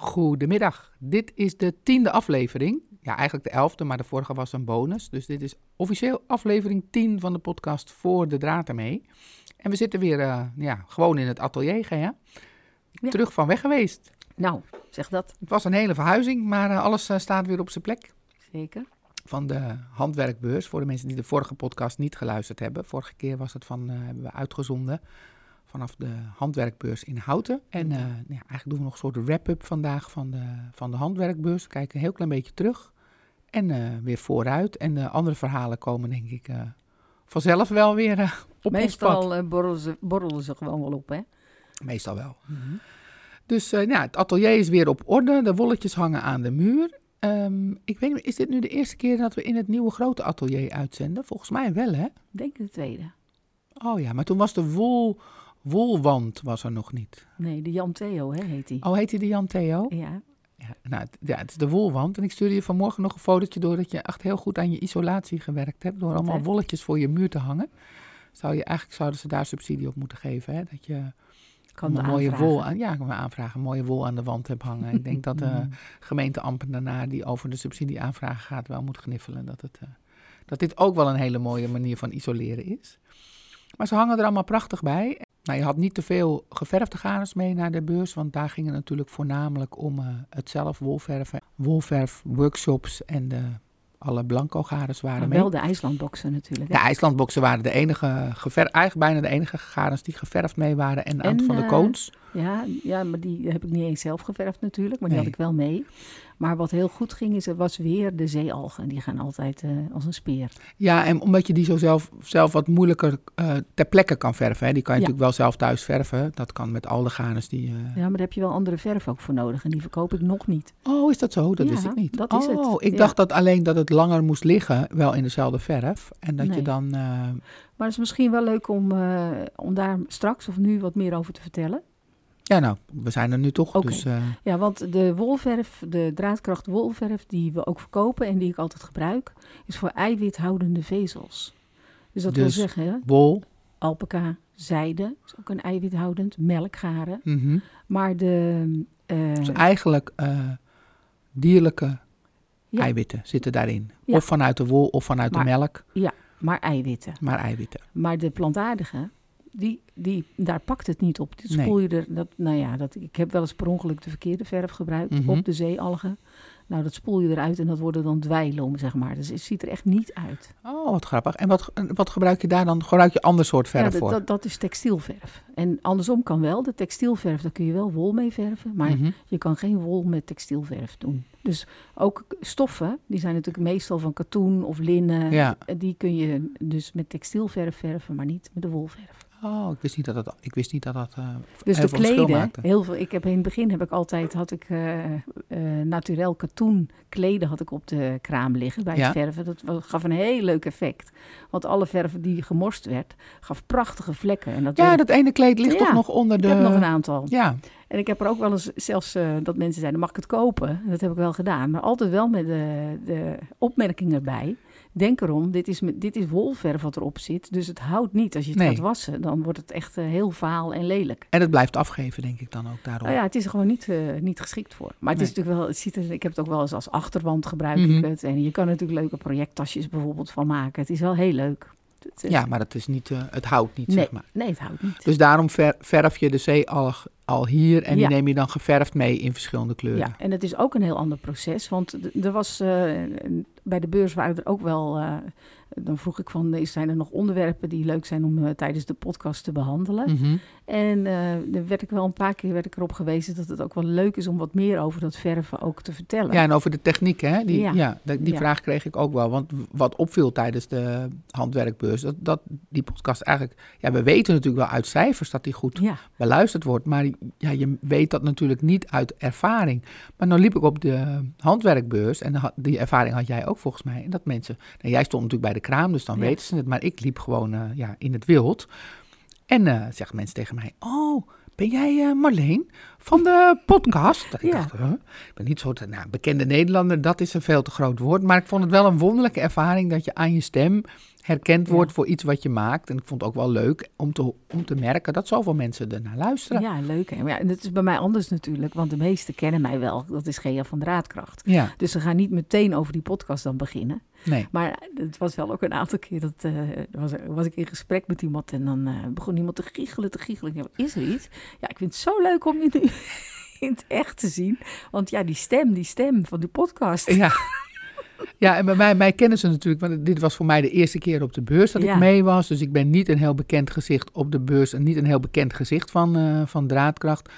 Goedemiddag. Dit is de tiende aflevering. Ja, eigenlijk de elfde, maar de vorige was een bonus. Dus dit is officieel aflevering 10 van de podcast Voor de Draad ermee. En we zitten weer uh, ja, gewoon in het atelier, hè? Ja. Terug van weg geweest. Nou, zeg dat. Het was een hele verhuizing, maar uh, alles uh, staat weer op zijn plek. Zeker. Van de handwerkbeurs, voor de mensen die de vorige podcast niet geluisterd hebben. Vorige keer was het van, hebben we uitgezonden vanaf de handwerkbeurs in Houten. En uh, nou ja, eigenlijk doen we nog een soort wrap-up vandaag van de, van de handwerkbeurs. Kijken een heel klein beetje terug en uh, weer vooruit. En de andere verhalen komen denk ik uh, vanzelf wel weer op Meestal borrelen, ze, borrelen ze gewoon wel op, hè? Meestal wel. Mm -hmm. Dus nou, het atelier is weer op orde. De wolletjes hangen aan de muur. Um, ik weet niet, is dit nu de eerste keer dat we in het nieuwe grote atelier uitzenden? Volgens mij wel, hè? Ik denk de tweede. Oh ja, maar toen was de wol Wolwand was er nog niet. Nee, de Jan Theo hè, heet hij. Oh, heet hij de Jan Theo? Ja. Ja, nou, het, ja, het is de wolwand. En ik stuurde je vanmorgen nog een fotootje door dat je echt heel goed aan je isolatie gewerkt hebt. Door allemaal wolletjes voor je muur te hangen. Zou je, eigenlijk zouden ze daar subsidie op moeten geven. Hè? Dat je kan een mooie wol aan, ja, kan we aanvragen, een mooie wol aan de wand hebt hangen. ik denk dat de gemeenteambtenaar die over de subsidie aanvragen gaat wel moet gniffelen. Dat, het, uh, dat dit ook wel een hele mooie manier van isoleren is. Maar ze hangen er allemaal prachtig bij. Nou, je had niet te veel geverfde garens mee naar de beurs, want daar ging het natuurlijk voornamelijk om uh, het zelf wolverven. Wolverf-workshops en de, alle blanco garens waren maar mee. wel de IJslandboksen natuurlijk. Hè? De IJslandboksen waren de enige, gever, eigenlijk bijna de enige garens die geverfd mee waren. En aantal van de koons. Uh, ja, ja, maar die heb ik niet eens zelf geverfd natuurlijk, maar die nee. had ik wel mee. Maar wat heel goed ging, is, was weer de zeealgen. Die gaan altijd uh, als een speer. Ja, en omdat je die zo zelf, zelf wat moeilijker uh, ter plekke kan verven. Hè. Die kan je ja. natuurlijk wel zelf thuis verven. Dat kan met al de garens die... Uh... Ja, maar daar heb je wel andere verf ook voor nodig. En die verkoop ik nog niet. Oh, is dat zo? Dat ja, wist ik niet. dat is oh, het. ik ja. dacht dat alleen dat het langer moest liggen, wel in dezelfde verf. En dat Nee. je dan... eh, Maar het is misschien wel leuk om, om daar straks of nu wat meer over te vertellen. Ja, nou, we zijn er nu toch. Dus, eh, Ja, want de wolverf, de draadkracht wolverf die we ook verkopen en die ik altijd gebruik, is voor eiwithoudende vezels. Dus dat wil Dus- zeggen, wol. alpaca, zijde is ook een eiwithoudend, melkgaren. mhm. Maar de... eh, Dus eigenlijk eh, dierlijke Ja. eiwitten zitten daarin. Ja. Of vanuit de wol of vanuit Maar- de melk, maar eiwitten. maar eiwitten. Maar de plantaardige, die, die, daar pakt het niet op. Dit spoel je er, dat, nou ja, dat, ik heb wel eens per ongeluk de verkeerde verf gebruikt Mhm. op de zeealgen. Nou, dat spoel je eruit en dat worden dan dweilom, zeg maar. Dus het ziet er echt niet uit. Oh, wat grappig. En wat, wat gebruik je daar dan? Gebruik je ander soort verf ja, voor? dat, dat is textielverf. En andersom kan wel. De textielverf, daar kun je wel wol mee verven. Maar Mhm. je kan geen wol met textielverf doen. Dus ook stoffen, die zijn natuurlijk meestal van katoen of linnen. Ja. Die kun je dus met textielverf verven, maar niet met de wolverf. Oh, ik wist niet dat dat, ik wist niet dat, dat eh, Dus heel de veel kleden, maakte. heel veel. Ik heb in het begin heb ik altijd had ik eh eh, naturel katoen kleden had ik op de kraam liggen bij Ja. het verven. Dat gaf een heel leuk effect, want alle verf die gemorst werd, gaf prachtige vlekken. En dat Ja, dat ene kleed ligt Ja, toch nog onder ik de... heb nog een aantal. Ja, En ik heb er ook wel eens zelfs dat mensen zeiden, mag ik het kopen? En dat heb ik wel gedaan, maar altijd wel met de, de opmerking erbij. Denk erom, dit is, dit is wolverf wat erop zit, dus het houdt niet. Als je het Nee. gaat wassen, dan wordt het echt eh, heel vaal en lelijk. en het blijft afgeven, denk ik dan ook daarom. Nou ja, het is er gewoon niet, eh, niet geschikt voor. Maar het is natuurlijk wel, het ziet er, ik heb het ook wel eens als achterwand gebruik Mhm. ik het. En je kan er natuurlijk leuke projecttasjes bijvoorbeeld van maken. Het is wel heel leuk. Ja, maar het, is niet, eh, het houdt niet, nee, zeg maar. nee, het houdt niet. Dus daarom ver- verf je de zeealg al hier en Ja. die neem je dan geverfd mee in verschillende kleuren. Ja, en het is ook een heel ander proces. Want er was, eh, bij de beurs waren er ook wel... eh, dan vroeg ik van, is- zijn er nog onderwerpen die leuk zijn om eh, tijdens de podcast te behandelen? Mhm. En eh dan werd ik wel een paar keer werd ik erop gewezen dat het ook wel leuk is om wat meer over dat verven ook te vertellen. Ja, en over de techniek, hè? Die, ja. Ja. die die Ja. vraag kreeg ik ook wel. Want wat opviel tijdens de handwerkbeurs, dat, dat die podcast eigenlijk... Ja, we weten natuurlijk wel uit cijfers dat die goed ja. beluisterd wordt. Maar ja, je weet dat natuurlijk niet uit ervaring. Maar dan liep ik op de handwerkbeurs en die ervaring had jij ook volgens mij. En dat mensen... Nou, jij stond natuurlijk bij de kraam, dus dan Ja. weten ze het. Maar ik liep gewoon eh, ja, in het wild. En eh zeggen mensen tegen mij... Oh, ben jij eh, Marleen van de podcast? Ik dacht, huh? ik ben niet zo... te- Nou, bekende Nederlander, dat is een veel te groot woord. Maar ik vond het wel een wonderlijke ervaring dat je aan je stem herkend Ja. wordt voor iets wat je maakt. En ik vond het ook wel leuk om te, om te merken dat zoveel mensen ernaar luisteren. Ja, leuk. Hè? Maar ja, en dat is bij mij anders natuurlijk, want de meesten kennen mij wel. Dat is Gea van Draadkracht. Ja, Dus ze gaan niet meteen over die podcast dan beginnen. nee. Maar het was wel ook een aantal keer dat eh, was, was ik in gesprek met iemand en dan eh, begon iemand te giechelen, te giechelen. Is er iets? Ja, ik vind het zo leuk om je nu in het echt te zien. Want ja, die stem, die stem van die podcast. Ja. Ja, en bij mij, mij kennen ze natuurlijk, want dit was voor mij de eerste keer op de beurs dat Ja. ik mee was. Dus ik ben niet een heel bekend gezicht op de beurs en niet een heel bekend gezicht van, eh, van Draadkracht.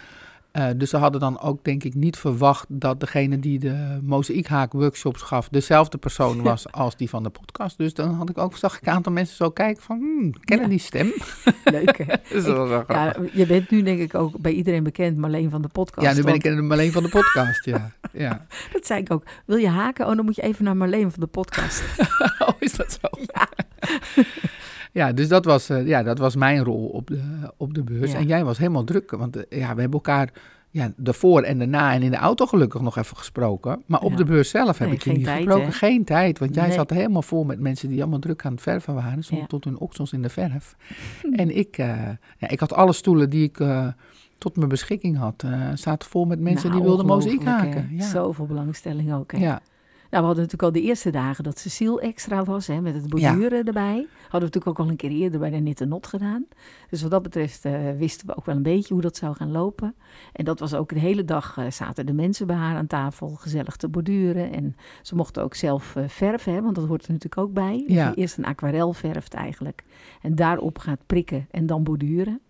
Eh, dus ze hadden dan ook denk ik niet verwacht dat degene die de mozaïekhaak workshops gaf dezelfde persoon was als die van de podcast. Dus dan had ik ook, zag ik een aantal mensen zo kijken van, hmm, kennen Ja. die stem? Leuk hè? Dus dat was wel grappig. Ja, je bent nu denk ik ook bij iedereen bekend, Marleen van de podcast. Ja, nu ben ik want alleen van de podcast, ja. ja. Dat zei ik ook. Wil je haken? Oh, dan moet je even naar Marleen van de podcast. Oh, is dat zo? Ja. Ja, dus dat was, eh, ja, dat was mijn rol op de, op de beurs. Ja. En jij was helemaal druk, want eh, ja, we hebben elkaar ja, daarvoor en daarna en in de auto gelukkig nog even gesproken. Maar op Ja. de beurs zelf heb Nee, ik je niet tijd, gesproken. hè? Geen tijd, want jij Nee. zat helemaal vol met mensen die allemaal druk aan het verven waren. Stond Ja. tot hun oksels in de verf. en ik, eh, ja, ik had alle stoelen die ik tot mijn beschikking had, eh zaten vol met mensen Nou, die wilden mozaïek haken. Ja. Zoveel belangstelling ook. Hè? ja. Nou, we hadden natuurlijk al de eerste dagen dat Cecile extra was, hè, met het borduren erbij. Hadden we natuurlijk ook al een keer eerder bij de Nitte Not gedaan. Dus wat dat betreft eh, wisten we ook wel een beetje hoe dat zou gaan lopen. En dat was ook de hele dag, eh, zaten de mensen bij haar aan tafel, gezellig te borduren. En ze mochten ook zelf eh, verven, hè, want dat hoort er natuurlijk ook bij. Dat Ja. je eerst een aquarel verft eigenlijk. En daarop gaat prikken en dan borduren.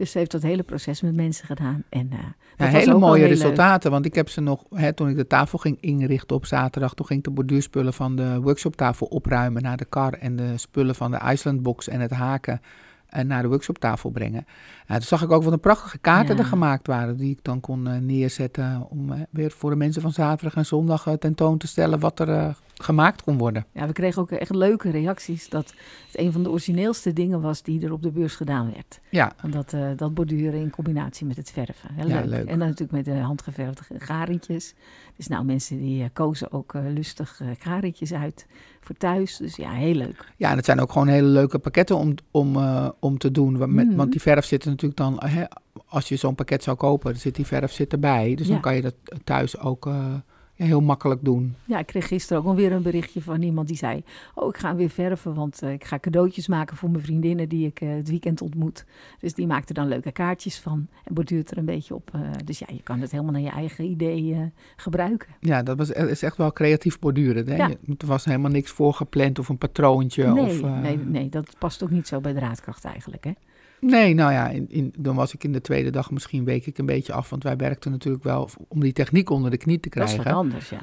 Dus ze heeft dat hele proces met mensen gedaan. En, eh, dat Ja, was hele mooie leuk. resultaten, want ik heb ze nog, hè, toen ik de tafel ging inrichten op zaterdag, toen ging ik de borduurspullen van de workshoptafel opruimen naar de kar en de spullen van de Iceland box en het haken en naar de workshoptafel brengen. Ja, toen zag ik ook wat een prachtige kaarten Ja. er gemaakt waren, die ik dan kon eh, neerzetten om eh, weer voor de mensen van zaterdag en zondag eh, tentoon te stellen wat er eh, gemaakt kon worden. Ja, we kregen ook echt leuke reacties dat het een van de origineelste dingen was die er op de beurs gedaan werd. Ja, dat, eh, dat borduren in combinatie met het verven. Heel Ja, leuk. leuk. En dan natuurlijk met de handgeverfde garentjes. Dus nou, mensen die eh, kozen ook eh, lustig garentjes uit voor thuis. Dus ja, heel leuk. Ja, en het zijn ook gewoon hele leuke pakketten om, om, om te doen. Met, Mhm. Want die verf zit er natuurlijk dan, hè, als je zo'n pakket zou kopen, zit die verf zit erbij. Dus Ja. dan kan je dat thuis ook heel makkelijk doen. Ja, ik kreeg gisteren ook alweer een berichtje van iemand die zei... Oh, ik ga weer verven, want eh, ik ga cadeautjes maken voor mijn vriendinnen die ik eh, het weekend ontmoet. Dus die maakte dan leuke kaartjes van en borduurt er een beetje op. eh, dus ja, je kan het helemaal naar je eigen idee gebruiken. Ja, dat was, is echt wel creatief borduren. Hè? Ja. Je- Er was helemaal niks voorgepland of een patroontje. nee, of, nee, nee, dat past ook niet zo bij draadkracht eigenlijk, hè? Nee, nou ja, in, in, dan was ik in de tweede dag misschien week ik een beetje af. Want wij werkten natuurlijk wel om die techniek onder de knie te Dat is krijgen. wat anders, ja.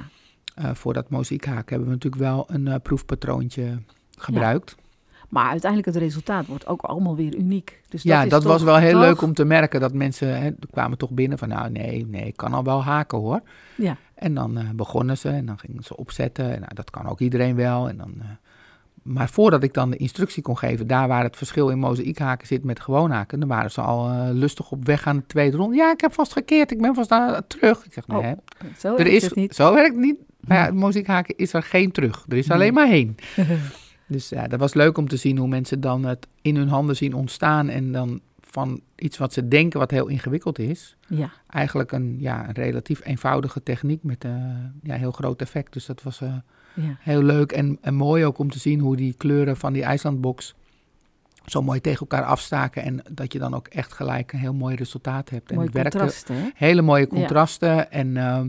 Eh, voor dat mozaïekhaken hebben we natuurlijk wel een eh, proefpatroontje gebruikt. Maar uiteindelijk het resultaat wordt ook allemaal weer uniek. Dus ja, is dat was wel heel toch? leuk om te merken dat mensen hè, er kwamen toch binnen van nou nee, nee, ik kan al wel haken hoor. Ja, En dan eh, begonnen ze en dan gingen ze opzetten. En nou, dat kan ook iedereen wel. En dan, maar voordat ik dan de instructie kon geven, daar waar het verschil in mozaïekhaken zit met gewoon haken, dan waren ze al eh, lustig op weg aan de tweede ronde. Ja, ik heb vast gekeerd, ik ben vast daar terug. Ik zeg nee, Oh, hè, zo er is, het niet. zo werkt het niet. Maar ja, mozaïekhaken is er geen terug. Er is Nee. alleen maar heen. Dus ja, dat was leuk om te zien hoe mensen dan het in hun handen zien ontstaan en dan van iets wat ze denken wat heel ingewikkeld is, Ja, eigenlijk een, ja, een relatief eenvoudige techniek met een ja, heel groot effect. Dus dat was eh, ja. heel leuk en, en mooi ook om te zien hoe die kleuren van die IJslandbox zo mooi tegen elkaar afstaken en dat je dan ook echt gelijk een heel mooi resultaat hebt. En het werkte contrast, hè? hele mooie contrasten en, ehm,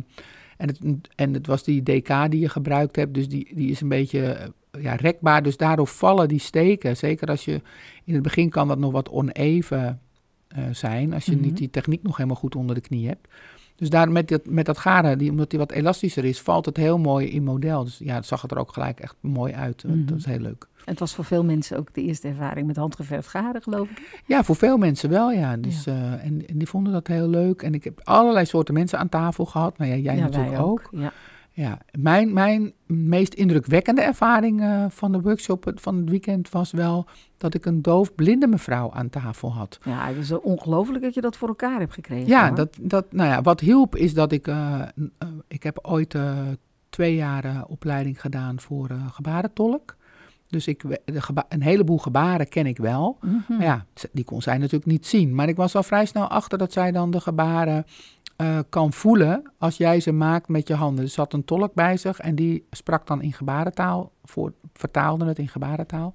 en, het, en het was die DK die je gebruikt hebt, dus die, die is een beetje eh, ja, rekbaar, dus daardoor vallen die steken. Zeker als je, in het begin kan dat nog wat oneven eh, zijn, als je Mhm. niet die techniek nog helemaal goed onder de knie hebt. Dus daar met dat, met dat garen, die, omdat die wat elastischer is, valt het heel mooi in model. Dus ja, het zag het er ook gelijk echt mooi uit. Mhm. Dat is heel leuk. En het was voor veel mensen ook de eerste ervaring met handgeverfd garen, geloof ik. Ja, voor veel mensen wel, ja. Dus, eh, en, en die vonden dat heel leuk. En ik heb allerlei soorten mensen aan tafel gehad. Nou ja, jij ja, natuurlijk wij ook. Ja. Ja, mijn, mijn meest indrukwekkende ervaring eh, van de workshop van het weekend was wel dat ik een doofblinde mevrouw aan tafel had. ja, het is ongelooflijk dat je dat voor elkaar hebt gekregen. Ja, hoor. dat, dat, nou ja, wat hielp is dat ik, eh, eh, ik heb ooit twee jaar opleiding gedaan voor gebarentolk. Dus ik, we- de geba- een heleboel gebaren ken ik wel. Mhm. Maar ja, die kon zij natuurlijk niet zien. Maar ik was al vrij snel achter dat zij dan de gebaren eh, kan voelen als jij ze maakt met je handen. Dus er zat een tolk bij zich en die sprak dan in gebarentaal, voor, vertaalde het in gebarentaal.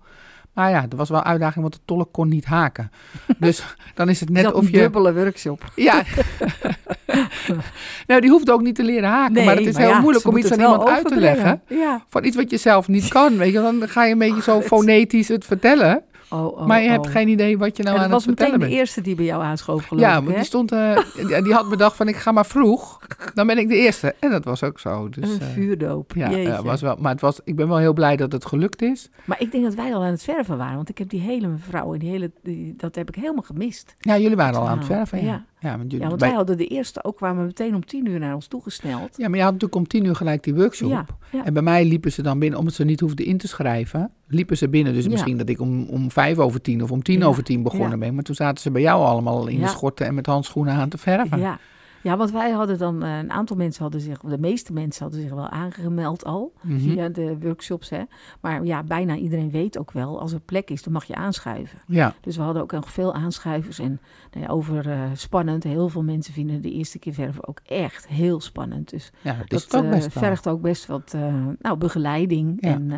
Maar ja, er was wel uitdaging, want de tolk kon niet haken. Dus dan is het net dat of een je... dubbele workshop. Ja. nou, die hoeft ook niet te leren haken. maar het is heel ja, moeilijk om iets aan iemand uit te leggen. Ja. Van iets wat je zelf niet kan. Weet je, dan ga je een beetje zo het- fonetisch het vertellen. Oh, oh, maar je hebt oh. geen idee wat je nou En aan dat het was meteen vertellen de bent. eerste die bij jou aanschoof, geloof Ja, ik, hè? die, stond, eh, die- had bedacht van ik ga maar vroeg. Dan ben ik de eerste. En dat was ook zo. Dus, een eh, vuurdoop. ja, ja, was wel, maar het was, ik ben wel heel blij dat het gelukt is. Maar ik denk dat wij al aan het verven waren. Want ik heb die hele mevrouw en die hele, die, dat heb ik helemaal gemist. Ja, jullie waren al aan het verven. Ja, Ja. Ja. want jullie, Ja, want bij- wij hadden de eerste ook, kwamen meteen om tien uur naar ons toegesneld. ja, maar je had natuurlijk om tien uur gelijk die workshop. Ja, ja. En bij mij liepen ze dan binnen, omdat ze niet hoefden in te schrijven, liepen ze binnen. Dus misschien dat ik om, om vijf over tien of om tien over tien begonnen ben. Maar toen zaten ze bij jou allemaal in de schorten en met handschoenen aan te verven. Ja. Ja, want wij hadden dan, eh, een aantal mensen hadden zich, de meeste mensen hadden zich wel aangemeld al. Mhm. Via de workshops, hè. Maar ja, bijna iedereen weet ook wel, als er plek is, dan mag je aanschuiven. ja. Dus we hadden ook nog veel aanschuivers en nou ja, over eh, spannend. Heel veel mensen vinden de eerste keer verven ook echt heel spannend. Dus ja, dat ook eh, vergt ook best wat nou, begeleiding Ja. en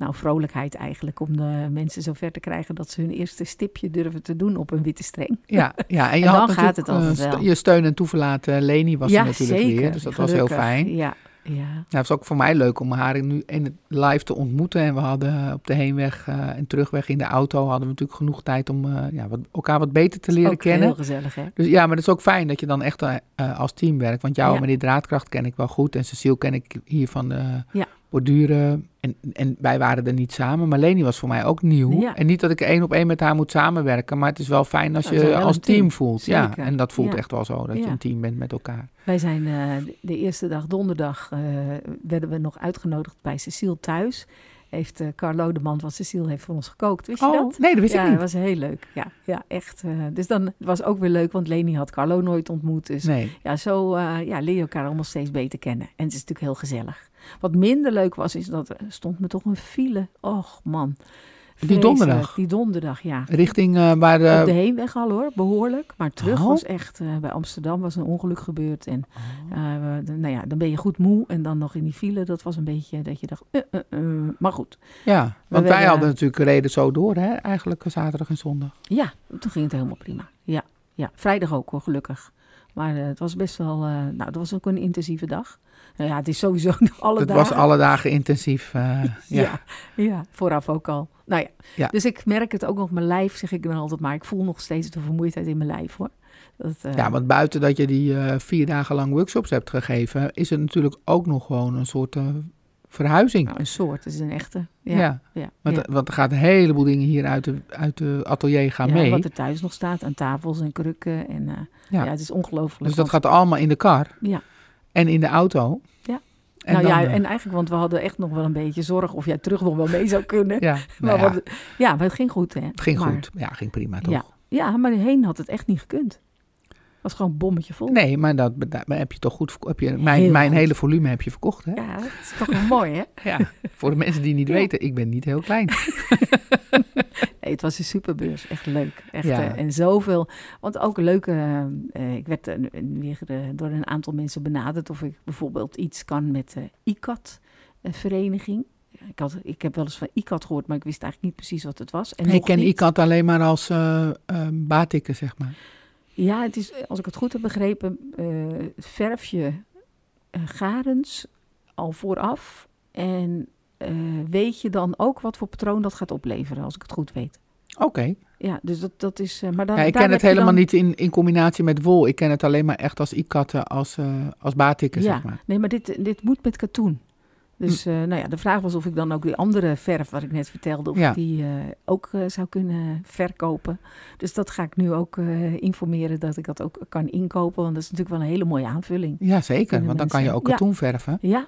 nou, vrolijkheid eigenlijk. Om de mensen zover te krijgen dat ze hun eerste stipje durven te doen op een witte streng. Ja, ja, en je En dan gaat het altijd wel. je steun en toeverlaten. Leni was er natuurlijk weer, dus dat was heel fijn. Ja, ja. Ja, het was ook voor mij leuk om haar nu in het live te ontmoeten. En we hadden op de heenweg eh, en terugweg in de auto hadden we natuurlijk genoeg tijd om eh, ja, wat, elkaar wat beter te leren ook kennen. heel gezellig, hè? Dus ja, maar het is ook fijn dat je dan echt eh, als team werkt. Want jou Ja. met die draadkracht ken ik wel goed. En Cecile ken ik hier van de Ja. Borduren. En, en wij waren er niet samen. Maar Leni was voor mij ook nieuw. Ja. En niet dat ik één op één met haar moet samenwerken. Maar het is wel fijn als Nou, je als team, team. voelt. Zeker. Ja, en dat voelt Ja. echt wel zo. Dat je Ja. een team bent met elkaar. Wij zijn eh, de- eerste dag donderdag eh, werden we nog uitgenodigd bij Cecile thuis. Heeft eh, Carlo, de man van Cecile, heeft voor ons gekookt. Wist je Oh, dat? nee, dat wist ja, ik dat niet. was heel leuk. Ja, ja echt. dus dan het was ook weer leuk, want Leni had Carlo nooit ontmoet. Dus Nee. ja, zo ja, leer je elkaar allemaal steeds beter kennen. En het is natuurlijk heel gezellig. Wat minder leuk was, is dat er stond me toch een file. Och man. Die donderdag? Die donderdag, ja. Richting eh, waar de... Op de heenweg al hoor, behoorlijk. Maar terug Oh. was echt, eh, bij Amsterdam was een ongeluk gebeurd. En Oh. eh, de- nou ja, dan ben je goed moe. En dan nog in die file, dat was een beetje dat je dacht, eh, eh, eh. maar goed. Ja, want wij werden- hadden natuurlijk reden zo door, hè? Eigenlijk eh, zaterdag en zondag. Ja, toen ging het helemaal prima. Ja, ja. vrijdag ook hoor, gelukkig. Maar eh, het was best wel, eh, nou, dat was ook een intensieve dag. Nou ja, het is sowieso alle het dagen. was alle dagen intensief. eh, ja. Ja, ja, vooraf ook al. Nou ja. Ja. dus ik merk het ook nog, mijn lijf zeg ik dan altijd, maar ik voel nog steeds de vermoeidheid in mijn lijf hoor. Dat, eh, Ja, want buiten dat je die eh, vier dagen lang workshops hebt gegeven, is het natuurlijk ook nog gewoon een soort verhuizing. nou, een soort, het is een echte. ja. Ja, ja, Want, ja. want er gaat een heleboel dingen hier uit de, uit de atelier gaan Ja, mee. Wat er thuis nog staat aan tafels en krukken. En, Ja. ja. het is ongelooflijk. dus dat want- gaat allemaal in de kar Ja. En in de auto. Ja. En nou dan, ja, eh, en eigenlijk, want we hadden echt nog wel een beetje zorg of jij terug nog wel mee zou kunnen. ja, maar, nou ja, wat- ja, maar het ging goed hè. het ging Maar- goed. Ja, ging prima toch? Ja. Ja, maar heen had het echt niet gekund. Het was gewoon een bommetje vol. Nee, maar dat heb je toch goed heb je, mijn, Heel mijn goed. hele volume heb je verkocht, hè? Ja, dat is toch wel mooi hè. Ja, voor de mensen die niet weten, ik ben niet heel klein. Het was een superbeurs. Echt leuk. Echt, Ja. eh, en zoveel. Want ook leuke. eh, ik werd eh, weer door een aantal mensen benaderd of ik bijvoorbeeld iets kan met de ICAT-vereniging. Ik, had, ik heb wel eens van ICAT gehoord, maar ik wist eigenlijk niet precies wat het was. En ik ken niet. ICAT alleen maar als batikken, zeg maar. Ja, het is, als ik het goed heb begrepen, verf je garens al vooraf. En eh, weet je dan ook wat voor patroon dat gaat opleveren, als ik het goed weet. Oké. Ja, dus dat, dat is. eh, maar dan, Ja, ik ken het helemaal dan- niet in, in combinatie met wol. Ik ken het alleen maar echt als ikatten, als, eh als batikken, Ja. zeg maar. Nee, maar dit, dit moet met katoen. Dus eh, nou ja, de vraag was of ik dan ook die andere verf, wat ik net vertelde, of Ja. ik die ook zou kunnen verkopen. Dus dat ga ik nu ook informeren dat ik dat ook kan inkopen. Want dat is natuurlijk wel een hele mooie aanvulling. Ja, zeker. Want dan kan je ook Ja. katoen verven. Ja,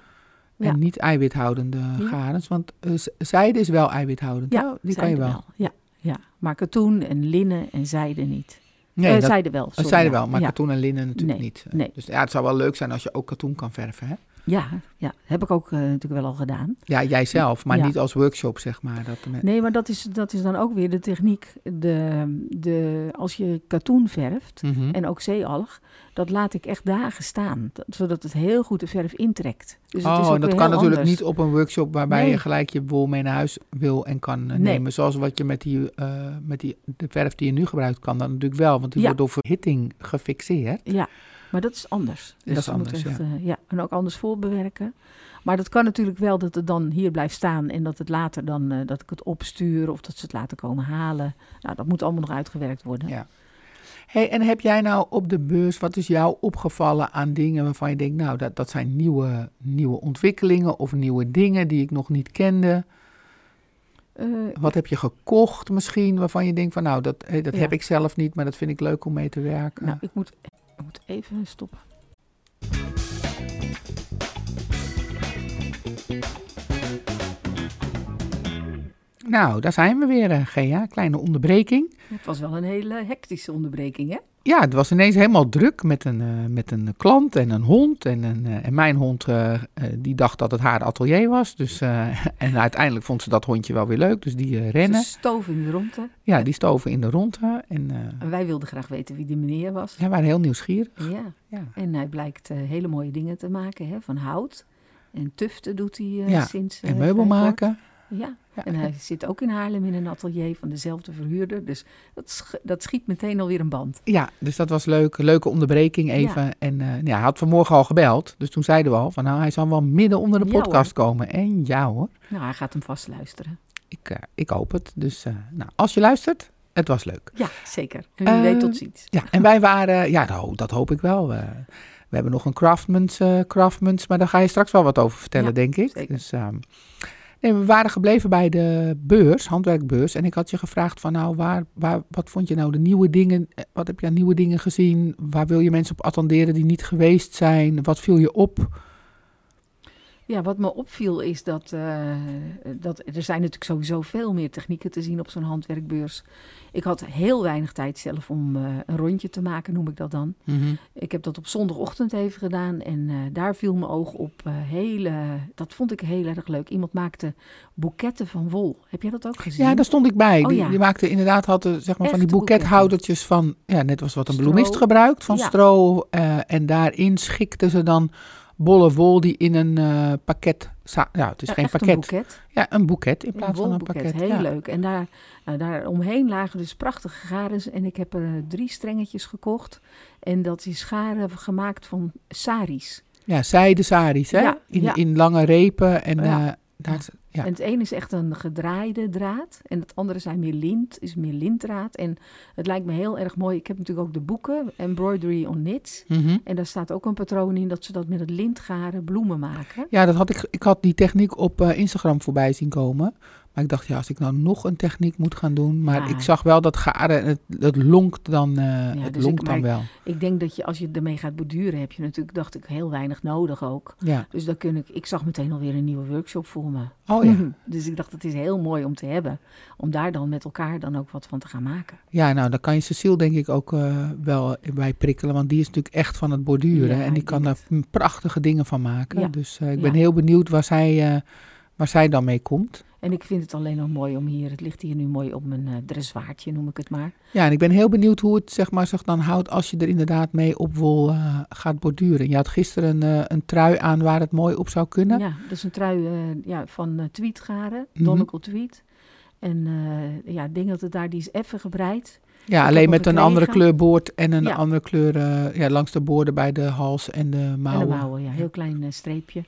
Ja. En niet eiwithoudende Ja. garens. Want eh, zijde is wel eiwithoudend. ja die kan je wel. Ja, ja, maar katoen en linnen en zijde niet. Nee, Eh, dat, zijde wel. sorry, zijde wel, maar katoen en linnen natuurlijk Nee, niet. nee. Dus ja, het zou wel leuk zijn als je ook katoen kan verven. Hè? Ja, ja, heb ik ook eh, natuurlijk wel al gedaan. Ja, jijzelf, maar Ja. niet als workshop, zeg maar. Dat met- Nee, maar dat is, dat is dan ook weer de techniek. De, de, als je katoen verft, Mhm. en ook zeealg, dat laat ik echt dagen staan. dat- zodat het heel goed de verf intrekt. Dus het is oh, ook en dat kan natuurlijk anders. niet op een workshop waarbij Nee. je gelijk je wol mee naar huis wil en kan eh, Nee. nemen. Zoals wat je met, die, eh, met die, de verf die je nu gebruikt kan dan natuurlijk wel. Want die Ja. wordt door verhitting gefixeerd. Ja, maar dat is anders. Dat is anders, echt, eh, ja. En ook anders voorbewerken. Maar dat kan natuurlijk wel dat het dan hier blijft staan en dat het later dan, eh, dat ik het opstuur of dat ze het later komen halen. Nou, dat moet allemaal nog uitgewerkt worden. Ja. Hey, en heb jij nou op de beurs, wat is jou opgevallen aan dingen waarvan je denkt, nou, dat, dat zijn nieuwe, nieuwe ontwikkelingen of nieuwe dingen die ik nog niet kende? Eh, Wat heb je gekocht misschien, waarvan je denkt van, nou, dat, dat Ja. heb ik zelf niet, maar dat vind ik leuk om mee te werken? nou, ik moet, ik moet even stoppen. Nou, daar zijn we weer, eh, Gea. Kleine onderbreking. Het was wel een hele hectische onderbreking, hè? Ja, het was ineens helemaal druk met een, eh, met een klant en een hond. En, een, eh, en mijn hond, eh, die dacht dat het haar atelier was. Dus, en uiteindelijk vond ze dat hondje wel weer leuk, dus die rennen. Ze stoven in de ronde. Ja, die stoven in de ronde. En En wij wilden graag weten wie die meneer was. ja, waren heel nieuwsgierig. Ja. Ja. En hij blijkt hele mooie dingen te maken, hè? Van hout. En tuften doet hij Ja, sinds... En meubel maken. Ja. Ja, En hij zit ook in Haarlem in een atelier van dezelfde verhuurder. Dus dat, sch- dat schiet meteen alweer een band. Ja, dus dat was leuk. Leuke onderbreking even. En eh, ja, hij had vanmorgen al gebeld. Dus toen zeiden we al van nou, hij zal wel midden onder de podcast komen. En ja hoor, Nou, hij gaat hem vast luisteren. ik, eh, ik hoop het. Dus eh, nou, als je luistert, het was leuk. Ja, zeker. En wie weet tot ziens. Ja, en wij waren, ja, nou, dat hoop ik wel. we hebben nog een Craftmans, Craftmans, maar daar ga je straks wel wat over vertellen, Ja, denk ik. zeker. Dus, ehm, we waren gebleven bij de beurs, handwerkbeurs. En ik had je gevraagd van, nou, waar, waar, wat vond je nou de nieuwe dingen? eh, Wat heb je aan nieuwe dingen gezien? Waar wil je mensen op attenderen die niet geweest zijn? Wat viel je op? Ja, wat me opviel is dat, eh, dat er zijn natuurlijk sowieso veel meer technieken te zien op zo'n handwerkbeurs. Ik had heel weinig tijd zelf om eh, een rondje te maken, noem ik dat dan. Ik heb dat op zondagochtend even gedaan en eh, daar viel mijn oog op hele, dat vond ik heel erg leuk. Iemand maakte boeketten van wol. Heb jij dat ook gezien? Ja, daar stond ik bij. Oh, die, ja. die maakte inderdaad hadden, zeg maar, van die boekethoudertjes van, ja, net als wat een bloemist gebruikt, van Ja. stro. en daarin schikten ze dan bolle wol die in een eh, pakket, ja, het is Ja, geen echt een pakket. boeket. Ja, een boeket in Een plaats van een pakket. heel ja. leuk. En daar, nou, daar omheen lagen dus prachtige garens. En ik heb er eh, drie strengetjes gekocht. En dat is garen gemaakt van saris. Ja, zijde saris, hè? Ja, in, in lange repen. En Ja. eh, daar, ja. En het ene is echt een gedraaide draad. En het andere zijn meer lint, is meer lintdraad. En het lijkt me heel erg mooi. Ik heb natuurlijk ook de boeken, Embroidery on Knits. Mhm. En daar staat ook een patroon in dat ze dat met het lintgaren bloemen maken. Ja, dat had ik, ik had die techniek op eh, Instagram voorbij zien komen. Maar ik dacht, ja, als ik nou nog een techniek moet gaan doen. Maar Ja. ik zag wel dat garen, het, het lonkt dan, eh het dus lonkt ik- dan wel. Ik denk dat je als je ermee gaat borduren, heb je natuurlijk, dacht ik, heel weinig nodig ook. Ja. Dus dan kun ik, ik zag meteen alweer een nieuwe workshop voor me. Oh ja. dus ik dacht, het is heel mooi om te hebben. Om daar dan met elkaar dan ook wat van te gaan maken. Ja, nou, dan kan je Cecile denk ik ook eh, wel bij prikkelen. Want die is natuurlijk echt van het borduren. Ja, en die kan daar prachtige dingen van maken. Dus eh, ik ben heel benieuwd waar zij, waar zij dan mee komt. En ik vind het alleen nog mooi om hier, het ligt hier nu mooi op mijn uh, dressoirtje, noem ik het maar. Ja, en ik ben heel benieuwd hoe het zeg maar, zich dan houdt als je er inderdaad mee op wol eh, gaat borduren. Je had gisteren een, eh, een trui aan waar het mooi op zou kunnen. Ja, dat is een trui ja, van uh, tweetgaren, Mhm. Donegal tweet. En uh, ja, ik denk dat het daar, die is even gebreid. Ja, alleen met een andere kleur boord en een Ja. andere kleur ja, langs de boorden bij de hals en de mouwen. En de mouwen, ja, heel klein uh, streepje.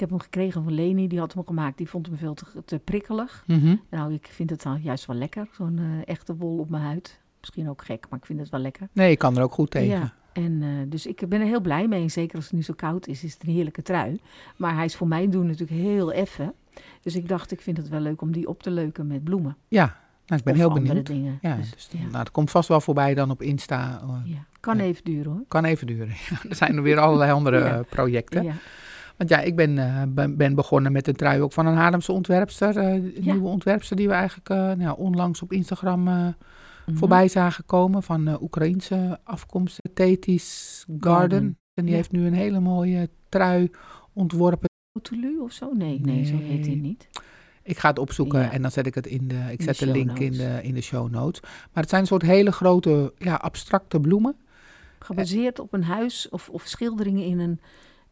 Ik heb hem gekregen van Leni, die had hem gemaakt. Die vond hem veel te, te prikkelig. Mhm. Nou, ik vind het dan juist wel lekker, zo'n uh, echte wol op mijn huid. Misschien ook gek, maar ik vind het wel lekker. Nee, ik kan er ook goed tegen. Ja, en uh, dus ik ben er heel blij mee. En zeker als het nu zo koud is, is het een heerlijke trui. Maar hij is voor mij doen natuurlijk heel effen. Dus ik dacht, ik vind het wel leuk om die op te leuken met bloemen. Ja, nou, ik ben Of heel benieuwd. dingen. Ja, Dus, dus, ja. Nou, dat komt vast wel voorbij dan op Insta. eh, ja. Kan even duren hoor. Kan even duren. er zijn er weer allerlei andere Ja. eh, projecten. Want ja, ik ben, eh, ben, ben begonnen met een trui ook van een Haarlemse ontwerpster. een Ja. nieuwe ontwerpster die we eigenlijk eh, nou, onlangs op Instagram Mhm. voorbij zagen komen. Van Oekraïense afkomst, Thetis Garden. Garden. En die Ja. heeft nu een hele mooie trui ontworpen. Toulouse of zo? Nee, nee, zo heet hij niet. Ik ga het opzoeken Ja. en dan zet ik het in de. Ik zet de link in de, in de show notes. Maar het zijn een soort hele grote, ja, abstracte bloemen. Gebaseerd op een huis of, of schilderingen in een...